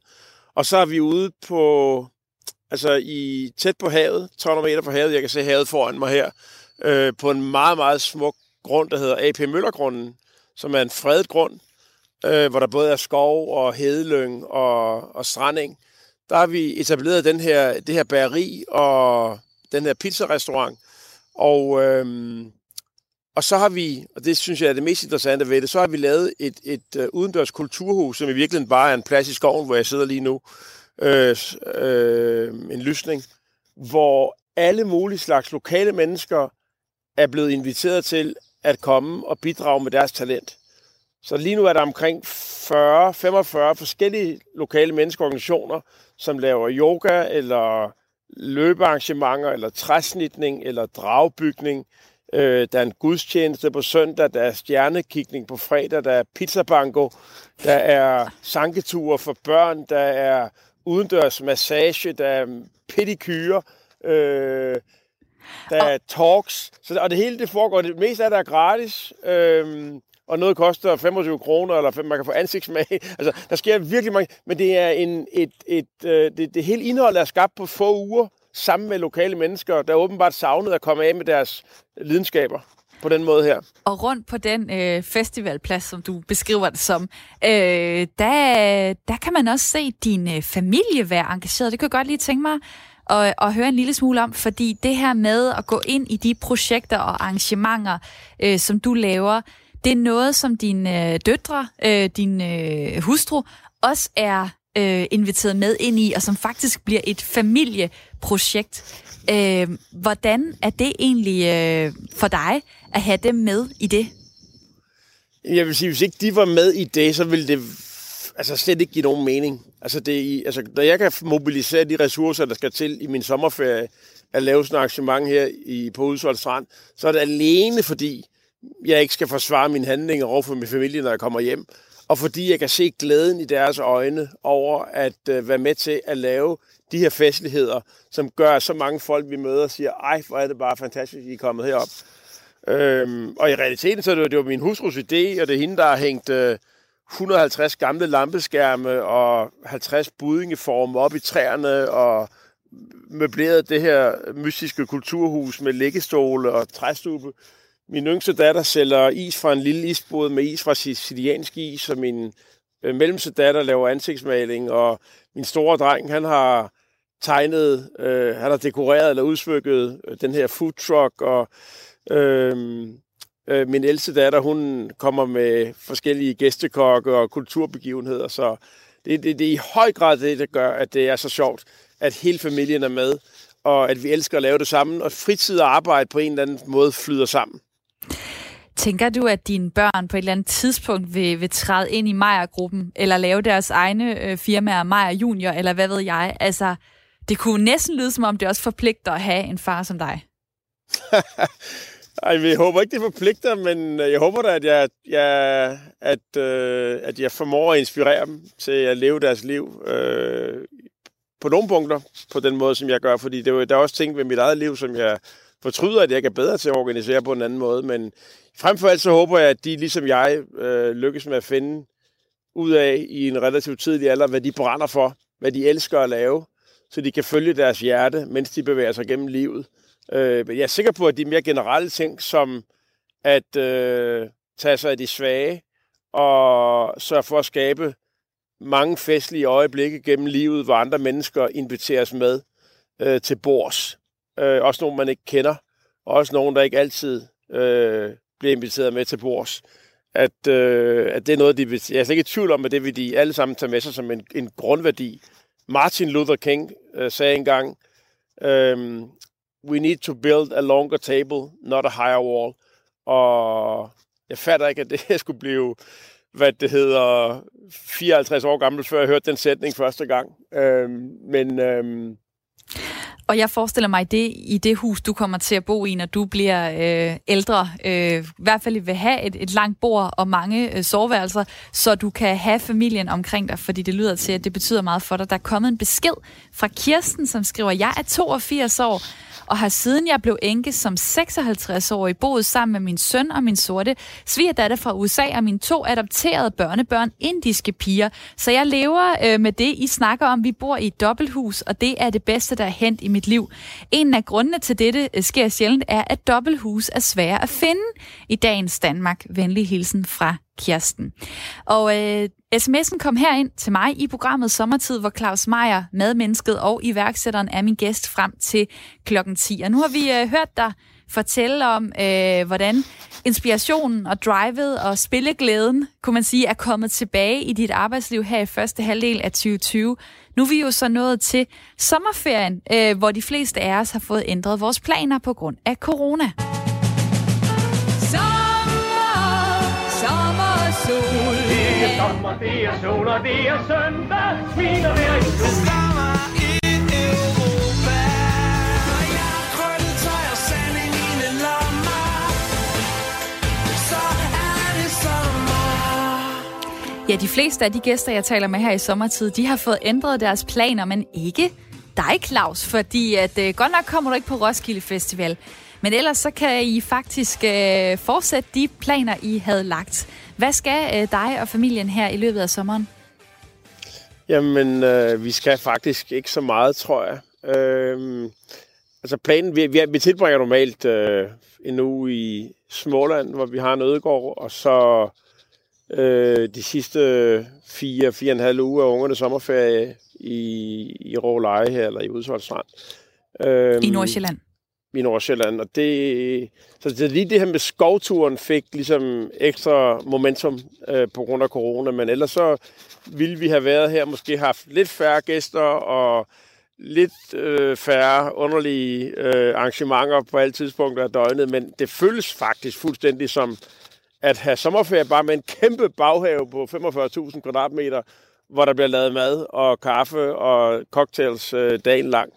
og så er vi ude på, altså i tæt på havet, 300 meter fra havet, jeg kan se havet foran mig her, øh, på en meget, meget smuk grund, der hedder AP Møllergrunden, som er en fredet grund, øh, hvor der både er skov og hedelyng og, og stranding der har vi etableret den her, det her bageri og den her pizzarestaurant. Og, øhm, og så har vi, og det synes jeg er det mest interessante ved det, så har vi lavet et, et uh, udendørs kulturhus, som i virkeligheden bare er en plads i skoven, hvor jeg sidder lige nu. Øh, øh, en lysning, hvor alle mulige slags lokale mennesker er blevet inviteret til at komme og bidrage med deres talent. Så lige nu er der omkring 40-45 forskellige lokale menneskeorganisationer, som laver yoga, eller løbearrangementer, eller træsnitning, eller dragbygning. Øh, der er en gudstjeneste på søndag, der er stjernekikning på fredag, der er pizzabango, der er sanketure for børn, der er udendørs massage, der er pedikyre, øh, der er talks. Så, og det hele det foregår, det meste af det er gratis. Øh, og noget koster 25 kroner, eller man kan få ansigtsmag. Altså, der sker virkelig mange, men det er en, et, et, øh, det, det hele indhold er skabt på få uger, sammen med lokale mennesker, der åbenbart savnede at komme af med deres lidenskaber på den måde her. Og rundt på den øh, festivalplads, som du beskriver det som, øh, der, der kan man også se din øh, familie være engageret. Det kan jeg godt lige tænke mig at, at høre en lille smule om, fordi det her med at gå ind i de projekter og arrangementer, øh, som du laver, det er noget, som dine øh, døtre, øh, din øh, hustru, også er øh, inviteret med ind i, og som faktisk bliver et familieprojekt. Øh, hvordan er det egentlig øh, for dig at have dem med i det? Jeg vil sige, hvis ikke de var med i det, så ville det altså slet ikke give nogen mening. Altså, det, altså, når jeg kan mobilisere de ressourcer, der skal til i min sommerferie, at lave sådan et arrangement her i, på Udsvold Strand, så er det alene fordi, jeg ikke skal forsvare mine handlinger over for min familie, når jeg kommer hjem. Og fordi jeg kan se glæden i deres øjne over at øh, være med til at lave de her festligheder, som gør, at så mange folk, vi møder, siger, ej, hvor er det bare fantastisk, I er kommet herop. Øhm, og i realiteten, så er det, jo, det var min hustrus idé, og det er hende, der har hængt øh, 150 gamle lampeskærme og 50 budingeformer op i træerne, og møbleret det her mystiske kulturhus med læggestole og træstube. Min yngste datter sælger is fra en lille isbåd med is fra siciliansk is, og min øh, mellemste datter laver ansigtsmaling, og min store dreng, han har tegnet, øh, han har dekoreret eller udsmykket øh, den her food truck, og øh, øh, min ældste datter, hun kommer med forskellige gæstekokke og kulturbegivenheder, så det, det, det er i høj grad det, der gør, at det er så sjovt, at hele familien er med, og at vi elsker at lave det sammen, og fritid og arbejde på en eller anden måde flyder sammen. Tænker du, at dine børn på et eller andet tidspunkt vil, vil træde ind i Meyer-gruppen, eller lave deres egne øh, firmaer, Meyer Junior, eller hvad ved jeg? Altså, det kunne næsten lyde, som om det også forpligter at have en far som dig. Ej, jeg håber ikke, det forpligter, men øh, jeg håber da, at jeg, jeg, at, øh, at jeg formår at inspirere dem til at leve deres liv øh, på nogle punkter på den måde, som jeg gør. Fordi det, der er også ting ved mit eget liv, som jeg fortryder, at jeg ikke er bedre til at organisere på en anden måde. Men frem for alt så håber jeg, at de, ligesom jeg, øh, lykkes med at finde ud af i en relativt tidlig alder, hvad de brænder for, hvad de elsker at lave, så de kan følge deres hjerte, mens de bevæger sig gennem livet. Øh, jeg er sikker på, at de mere generelle ting, som at øh, tage sig af de svage, og sørge for at skabe mange festlige øjeblikke gennem livet, hvor andre mennesker inviteres med øh, til bords. Øh, også nogen, man ikke kender, og også nogen, der ikke altid øh, bliver inviteret med til bords. At, øh, at det er noget, de vil, jeg er slet ikke i tvivl om, at det vil de alle sammen tage med sig som en, en grundværdi. Martin Luther King øh, sagde engang, øh, we need to build a longer table, not a higher wall. Og jeg fatter ikke, at det skulle blive, hvad det hedder, 54 år gammel, før jeg hørte den sætning første gang. Øhm, men øhm, og jeg forestiller mig, det i det hus, du kommer til at bo i, når du bliver øh, ældre, øh, i hvert fald vil have et, et langt bord og mange øh, soveværelser, så du kan have familien omkring dig, fordi det lyder til, at det betyder meget for dig. Der er kommet en besked fra Kirsten, som skriver, jeg er 82 år, og har siden jeg blev enke som 56-årig boet sammen med min søn og min sorte svigerdatter fra USA og mine to adopterede børnebørn, indiske piger. Så jeg lever øh, med det, I snakker om. Vi bor i et dobbelthus, og det er det bedste, der er hent i mit liv. En af grundene til dette øh, sker sjældent er, at dobbelthus er svære at finde i dagens Danmark. Venlig hilsen fra Kirsten. Og øh, sms'en kom herind til mig i programmet Sommertid, hvor Claus Meier, madmennesket og iværksætteren, er min gæst frem til klokken 10. Og nu har vi øh, hørt dig fortælle om, øh, hvordan inspirationen og drivet og spilleglæden, kunne man sige, er kommet tilbage i dit arbejdsliv her i første halvdel af 2020. Nu er vi jo så nået til sommerferien, øh, hvor de fleste af os har fået ændret vores planer på grund af corona. Sommer, det er sol, og det er søndag. Smil og vær i sol. Ja, de fleste af de gæster, jeg taler med her i sommertid, de har fået ændret deres planer, men ikke dig, Claus, fordi at, øh, godt nok kommer du ikke på Roskilde Festival. Men ellers så kan I faktisk øh, fortsætte de planer, I havde lagt. Hvad skal øh, dig og familien her i løbet af sommeren? Jamen, øh, vi skal faktisk ikke så meget, tror jeg. Øh, altså planen, vi, vi, vi tilbringer normalt øh, en uge i Småland, hvor vi har en ødegård, og så øh, de sidste fire, fire og en halv uge af ungernes sommerferie i, i Råleje her, eller i Udsholdsstrand. Øh, I Nordsjælland? I Nordsjælland, og det, så det, lige det her med skovturen fik ligesom ekstra momentum øh, på grund af corona, men ellers så ville vi have været her, måske haft lidt færre gæster og lidt øh, færre underlige øh, arrangementer på alle tidspunkter af døgnet, men det føles faktisk fuldstændig som at have sommerferie bare med en kæmpe baghave på 45.000 kvadratmeter, hvor der bliver lavet mad og kaffe og cocktails øh, dagen lang.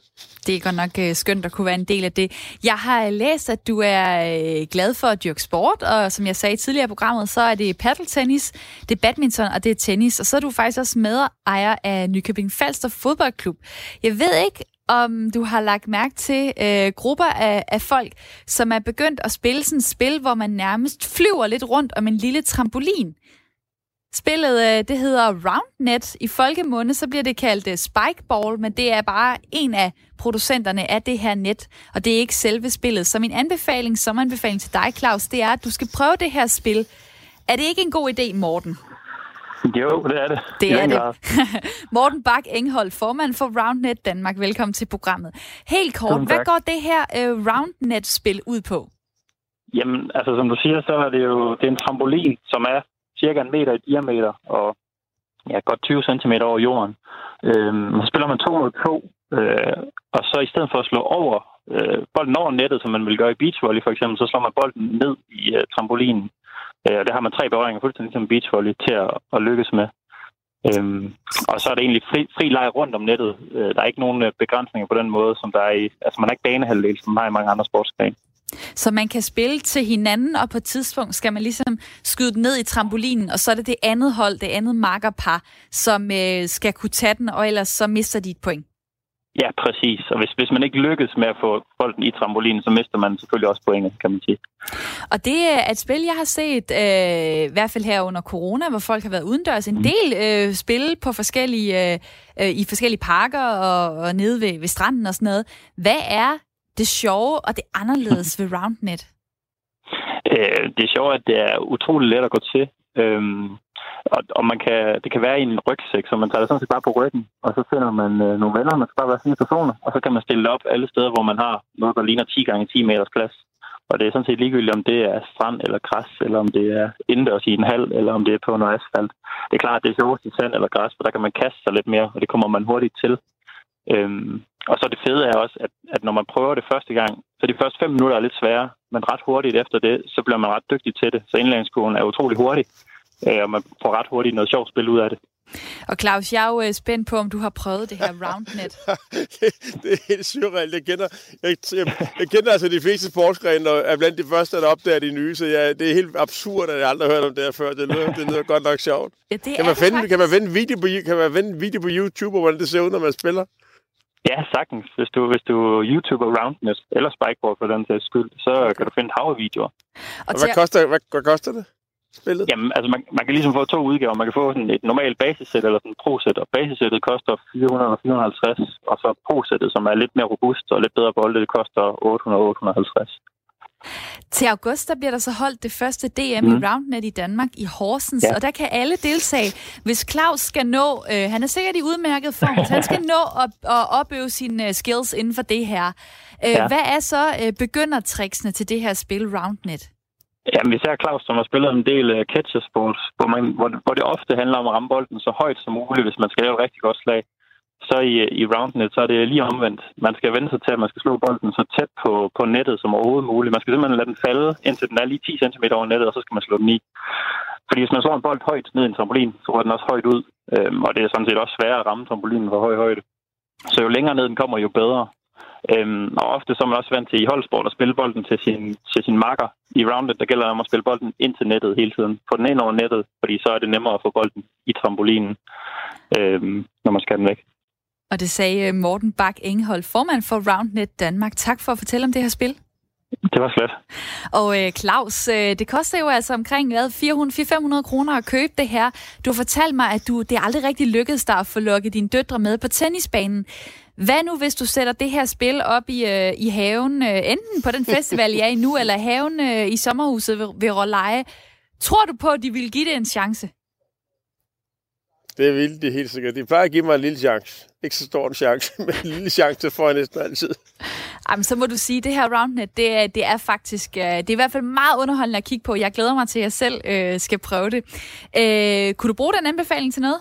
Det er godt nok øh, skønt at kunne være en del af det. Jeg har øh, læst, at du er øh, glad for at dyrke sport, og som jeg sagde tidligere i programmet, så er det paddeltennis, det er badminton og det er tennis, og så er du faktisk også medejer af Nykøbing Falster Fodboldklub. Jeg ved ikke, om du har lagt mærke til øh, grupper af, af folk, som er begyndt at spille sådan et spil, hvor man nærmest flyver lidt rundt om en lille trampolin. Spillet, øh, det hedder Roundnet. I folkemunde, så bliver det kaldt øh, Spikeball, men det er bare en af producenterne af det her net, og det er ikke selve spillet. Så min anbefaling, som anbefaling til dig, Claus, det er, at du skal prøve det her spil. Er det ikke en god idé, Morten? Jo, det er det. Det er det. Morten Bak Enghold, formand for Roundnet Danmark. Velkommen til programmet. Helt kort, hvad går det her uh, Roundnet-spil ud på? Jamen, altså som du siger, så er det jo det er en trampolin, som er cirka en meter i diameter og ja, godt 20 cm over jorden. Øhm, så spiller man 2 mod 2, Øh, og så i stedet for at slå over øh, bolden over nettet, som man vil gøre i beachvolley for eksempel, så slår man bolden ned i øh, trampolinen. Øh, og der har man tre berøringer, fuldstændig som beachvolley, til at, at lykkes med. Øhm, og så er det egentlig fri, fri leg rundt om nettet. Øh, der er ikke nogen øh, begrænsninger på den måde, som der er i... Altså, man er ikke banehalvdel, som man har i mange andre sportsgrene. Så man kan spille til hinanden, og på et tidspunkt skal man ligesom skyde den ned i trampolinen, og så er det det andet hold, det andet makkerpar, som øh, skal kunne tage den, og ellers så mister de et point. Ja, præcis. Og hvis, hvis man ikke lykkes med at få bolden i trampolinen, så mister man selvfølgelig også pointet, kan man sige. Og det er et spil, jeg har set, øh, i hvert fald her under corona, hvor folk har været udendørs. En mm. del øh, spil på forskellige, øh, øh, i forskellige parker og, og nede ved, ved stranden og sådan noget. Hvad er det sjove og det anderledes ved RoundNet? Øh, det er sjovt, at det er utrolig let at gå til. Øhm, og, og man kan, det kan være i en rygsæk, så man tager det sådan set bare på ryggen, og så finder man øh, nogle venner, man skal bare være fire personer, og så kan man stille op alle steder, hvor man har noget, der ligner 10 gange 10 meters plads. Og det er sådan set ligegyldigt, om det er strand eller græs, eller om det er indendørs i en hal, eller om det er på noget asfalt. Det er klart, at det er sjovt i sand eller græs, for der kan man kaste sig lidt mere, og det kommer man hurtigt til. Øhm, og så det fede er også, at, at når man prøver det første gang, så de første fem minutter er lidt svære, men ret hurtigt efter det, så bliver man ret dygtig til det. Så indlæringskurven er utrolig hurtig, øh, og man får ret hurtigt noget sjovt spil ud af det. Og Claus, jeg er jo øh, spændt på, om du har prøvet det her RoundNet. det, det er helt surrealt. Jeg kender, jeg, jeg, jeg kender altså de fleste sportsgrene, og er blandt de første, der opdager de nye, så jeg, det er helt absurd, at jeg aldrig har hørt om det her før. Det lyder, det lyder godt nok sjovt. Ja, det kan, man finde, kan man vende video på, kan man vende video på YouTube, hvordan det ser ud, når man spiller? Ja, sagtens. Hvis du, hvis du YouTuber Roundnet eller Spikeboard for den sags skyld, så kan du finde hav videoer. Og, og hvad, koster, hvad, hvad koster det? Spillet? Jamen, altså man, man kan ligesom få to udgaver. Man kan få sådan et normalt basissæt eller sådan en pro-sæt, og basissættet koster 400 og 450, og så pro-sættet, som er lidt mere robust og lidt bedre bolde, det koster 800 850. Til august der bliver der så holdt det første DM mm. i Roundnet i Danmark i Horsens, ja. og der kan alle deltage. Hvis Claus skal nå, øh, han er sikkert i udmærket form, han skal nå at, at opøve sine uh, skills inden for det her. Øh, ja. Hvad er så øh, begyndertricksene til det her spil Roundnet? Jamen, vi ser Claus, som har spillet en del uh, catchersport, hvor, man, hvor, hvor det ofte handler om at ramme bolden så højt som muligt, hvis man skal lave et rigtig godt slag så i, i roundnet, så er det lige omvendt. Man skal vende sig til, at man skal slå bolden så tæt på, på nettet som overhovedet muligt. Man skal simpelthen lade den falde, indtil den er lige 10 cm over nettet, og så skal man slå den i. Fordi hvis man slår en bold højt ned i en trampolin, så rører den også højt ud. Øhm, og det er sådan set også sværere at ramme trampolinen fra høj højde. Så jo længere ned den kommer, jo bedre. Øhm, og ofte så er man også vant til i holdsport at spille bolden til sin, til sin makker. I roundet, der gælder det om at spille bolden ind til nettet hele tiden. Få den ind over nettet, fordi så er det nemmere at få bolden i trampolinen, øhm, når man skal den væk. Og det sagde øh, Morten Bak Enghold, formand for RoundNet Danmark. Tak for at fortælle om det her spil. Det var slet. Og øh, Claus, øh, det koster jo altså omkring 400-500 kroner at købe det her. Du har fortalt mig, at du, det er aldrig rigtig lykkedes dig at få lukket dine døtre med på tennisbanen. Hvad nu, hvis du sætter det her spil op i, øh, i haven, øh, enten på den festival, jeg er i nu, eller haven øh, i sommerhuset ved, ved Råleje? Tror du på, at de vil give det en chance? Det vil de helt sikkert. De plejer at give mig en lille chance. Ikke så stor en chance, men en lille chance får jeg næsten altid. Jamen, så må du sige, at det her roundnet, det er, det er faktisk, øh, det er i hvert fald meget underholdende at kigge på. Jeg glæder mig til, at jeg selv øh, skal prøve det. Øh, kunne du bruge den anbefaling til noget?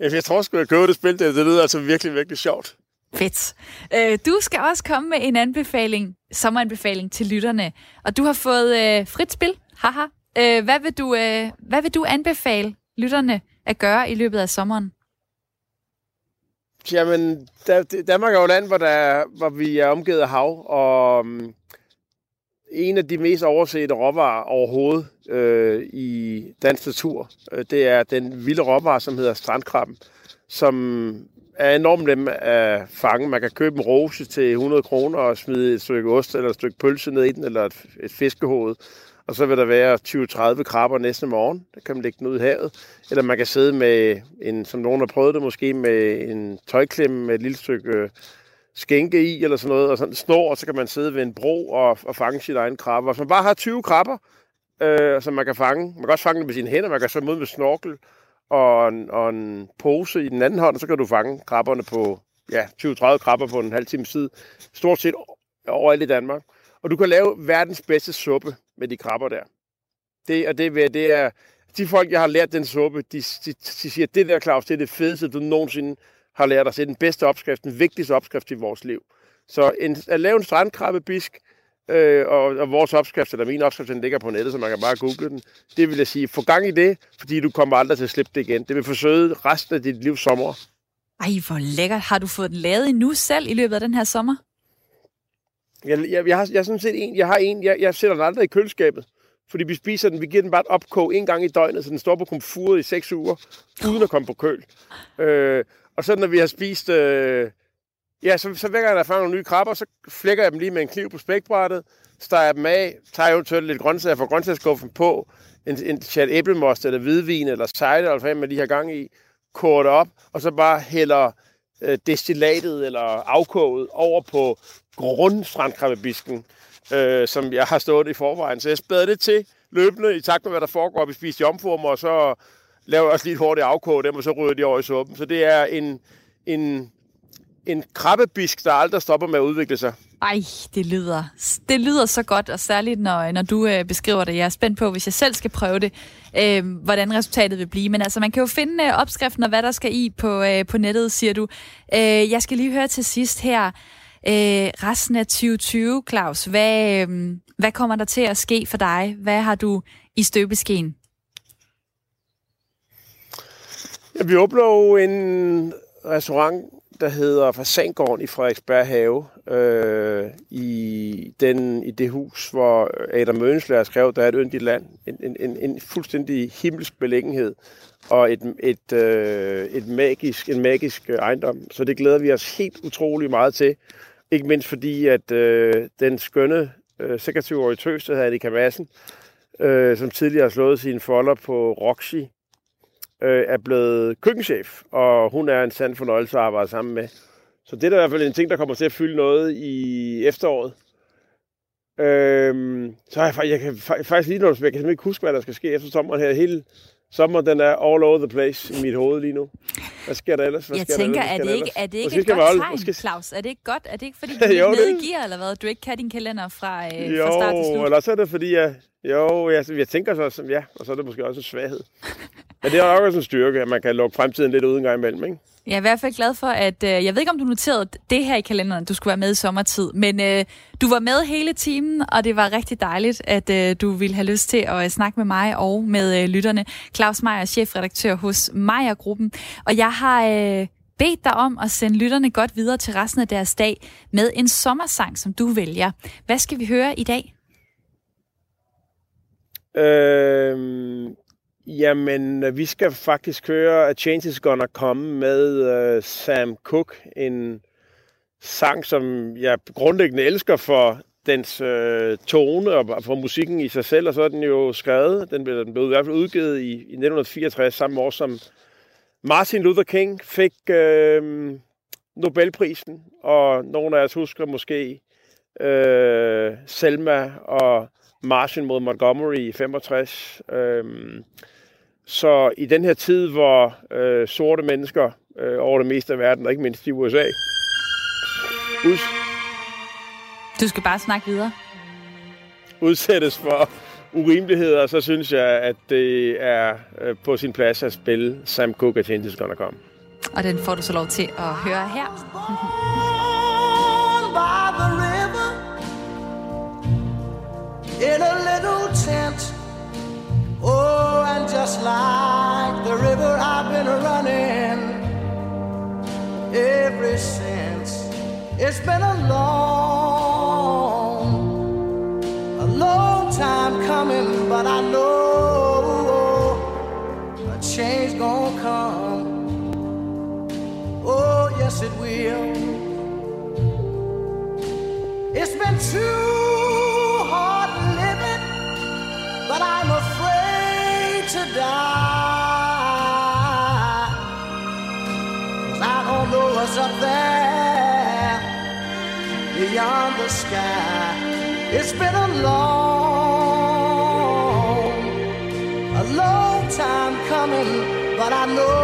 Jeg tror sgu, jeg købe det spil. Det, det lyder altså virkelig, virkelig sjovt. Fedt. Øh, du skal også komme med en anbefaling, sommeranbefaling til lytterne. Og du har fået øh, frit spil. Haha. Øh, hvad, vil du, øh, hvad vil du anbefale lytterne at gøre i løbet af sommeren? Jamen, Danmark er jo et land, hvor, der, hvor vi er omgivet af hav, og mm, en af de mest oversete råvarer overhovedet øh, i dansk natur, øh, det er den vilde råvare, som hedder strandkrabben, som er enormt nem at fange. Man kan købe en rose til 100 kroner og smide et stykke ost eller et stykke pølse ned i den, eller et, et fiskehoved. Og så vil der være 20-30 krabber næste morgen. Der kan man lægge den ud i havet. Eller man kan sidde med, en, som nogen har prøvet det måske, med en tøjklemme med et lille stykke øh, skænke i, eller sådan noget, og sådan en snor, og så kan man sidde ved en bro og, og fange sit egen krabber. Hvis man bare har 20 krabber, øh, som man kan fange, man kan også fange dem med sine hænder, man kan så mod med snorkel og en, og en pose i den anden hånd, og så kan du fange krabberne på ja, 20-30 krabber på en halv time tid, stort set overalt i Danmark. Og du kan lave verdens bedste suppe med de krabber der. Det, og det, det er, de folk, jeg har lært den suppe, de, de, de siger, det der, Claus, det er det fedeste, du nogensinde har lært os, det er den bedste opskrift, den vigtigste opskrift i vores liv. Så en, at lave en strandkrabbebisk, øh, og, og vores opskrift, eller min opskrift, den ligger på nettet, så man kan bare google den. Det vil jeg sige, få gang i det, fordi du kommer aldrig til at slippe det igen. Det vil forsøge resten af dit liv sommer. Ej, hvor lækkert. Har du fået den lavet endnu selv i løbet af den her sommer? Jeg, jeg, jeg, har, jeg, sådan set en, jeg har en, jeg, jeg sætter den aldrig i køleskabet. Fordi vi spiser den, vi giver den bare et opkog en gang i døgnet, så den står på komfuret i seks uger, uden at komme på køl. Øh, og så når vi har spist, øh, ja, så, så hver gang der nogle nye krabber, så flækker jeg dem lige med en kniv på spækbrættet, steger dem af, tager eventuelt lidt grøntsager fra grøntsagsskuffen på, en, en chat æblemost eller hvidvin eller cider, eller hvad man lige har gang i, koger det op, og så bare hælder øh, destillatet eller afkoget over på grundstrandkrabbebisken, øh, som jeg har stået i forvejen. Så jeg spæder det til løbende i takt med, hvad der foregår. Vi spiser jomformer, og så laver jeg også lige hurtigt afkog dem, og så ryger de over i suppen. Så det er en, en, en krabbebisk, der aldrig stopper med at udvikle sig. Ej, det lyder, det lyder så godt, og særligt når, når du øh, beskriver det. Jeg er spændt på, hvis jeg selv skal prøve det, øh, hvordan resultatet vil blive. Men altså, man kan jo finde øh, opskriften og hvad der skal i på, øh, på nettet, siger du. Øh, jeg skal lige høre til sidst her. Øh, resten af 2020, Claus, hvad, øh, hvad kommer der til at ske for dig? Hvad har du i støbeskeen? Ja, vi åbner jo en restaurant, der hedder Fasangården i Frederiksberg Have, øh, i, den, i det hus, hvor Adam Mønslager skrev, der er et yndigt land. En, en, en, en fuldstændig himmelsk beliggenhed og et, et, øh, et magisk, en magisk ejendom. Så det glæder vi os helt utrolig meget til. Ikke mindst fordi, at øh, den skønne øh, 26-årige tøs, der hedder Annika Madsen, øh, som tidligere har slået sine folder på Roxy, øh, er blevet køkkenchef, og hun er en sand fornøjelse at arbejde sammen med. Så det er i hvert fald en ting, der kommer til at fylde noget i efteråret. Øhm, så har jeg, jeg kan faktisk lige noget, jeg kan simpelthen ikke huske, hvad der skal ske efter sommeren her. Hele sommer, den er all over the place i mit hoved lige nu. Hvad sker der ellers? Hvad jeg sker tænker, der er det ikke, er det ikke et godt holde- tegn, måske- Claus? Er det ikke godt? Er det ikke, fordi du Jo, er nede i gear, eller hvad? Du ikke kan din kalender fra, øh, Jo, fra start til slut? eller så er det fordi, jeg, jo, jeg, jeg tænker så, som ja, og så er det måske også en svaghed. Men det er nok også en styrke, at man kan lukke fremtiden lidt uden gang imellem, ikke? Jeg er i hvert fald glad for, at... Øh, jeg ved ikke, om du noterede det her i kalenderen, du skulle være med i sommertid, men øh, du var med hele timen, og det var rigtig dejligt, at øh, du ville have lyst til at øh, snakke med mig og med øh, lytterne. Claus Meier, chefredaktør hos Meier Gruppen. Og jeg har øh, bedt dig om at sende lytterne godt videre til resten af deres dag med en sommersang, som du vælger. Hvad skal vi høre i dag? Øhm, jamen, vi skal faktisk høre A Change Is Gonna Come med øh, Sam Cooke. En sang, som jeg grundlæggende elsker for dens øh, tone og for musikken i sig selv, og så er den jo skrevet. Den blev, den blev i hvert fald udgivet i, i 1964, samme år som Martin Luther King fik øh, Nobelprisen, og nogle af os husker måske øh, Selma og marchen mod Montgomery i 65. Øhm, så i den her tid, hvor øh, sorte mennesker øh, over det meste af verden, og ikke mindst i USA, ud, Du skal bare snakke videre. udsættes for urimeligheder, så synes jeg, at det er øh, på sin plads at spille Sam Cooke, A Change Is Gonna Come. Og den får du så lov til at høre her. in a little tent. Oh, and just like the river, I've been running ever since. It's been a long, a long time coming, but I know a change gonna come. Oh, yes, it will. It's been too beyond the sky. It's been a long, a long time coming, but I know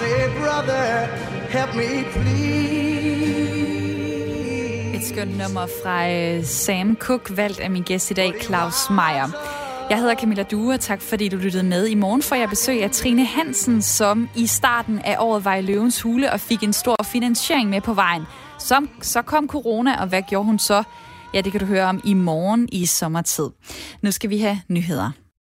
say, brother, help me please. Et skønt nummer fra øh, Sam Cook, valgt af min gæst i dag, Claus Meier. Jeg hedder Camilla Due, og tak fordi du lyttede med. I morgen får jeg besøg af Trine Hansen, som i starten af året var i Løvens Hule og fik en stor finansiering med på vejen. Som, så kom corona, og hvad gjorde hun så? Ja, det kan du høre om i morgen i sommertid. Nu skal vi have nyheder.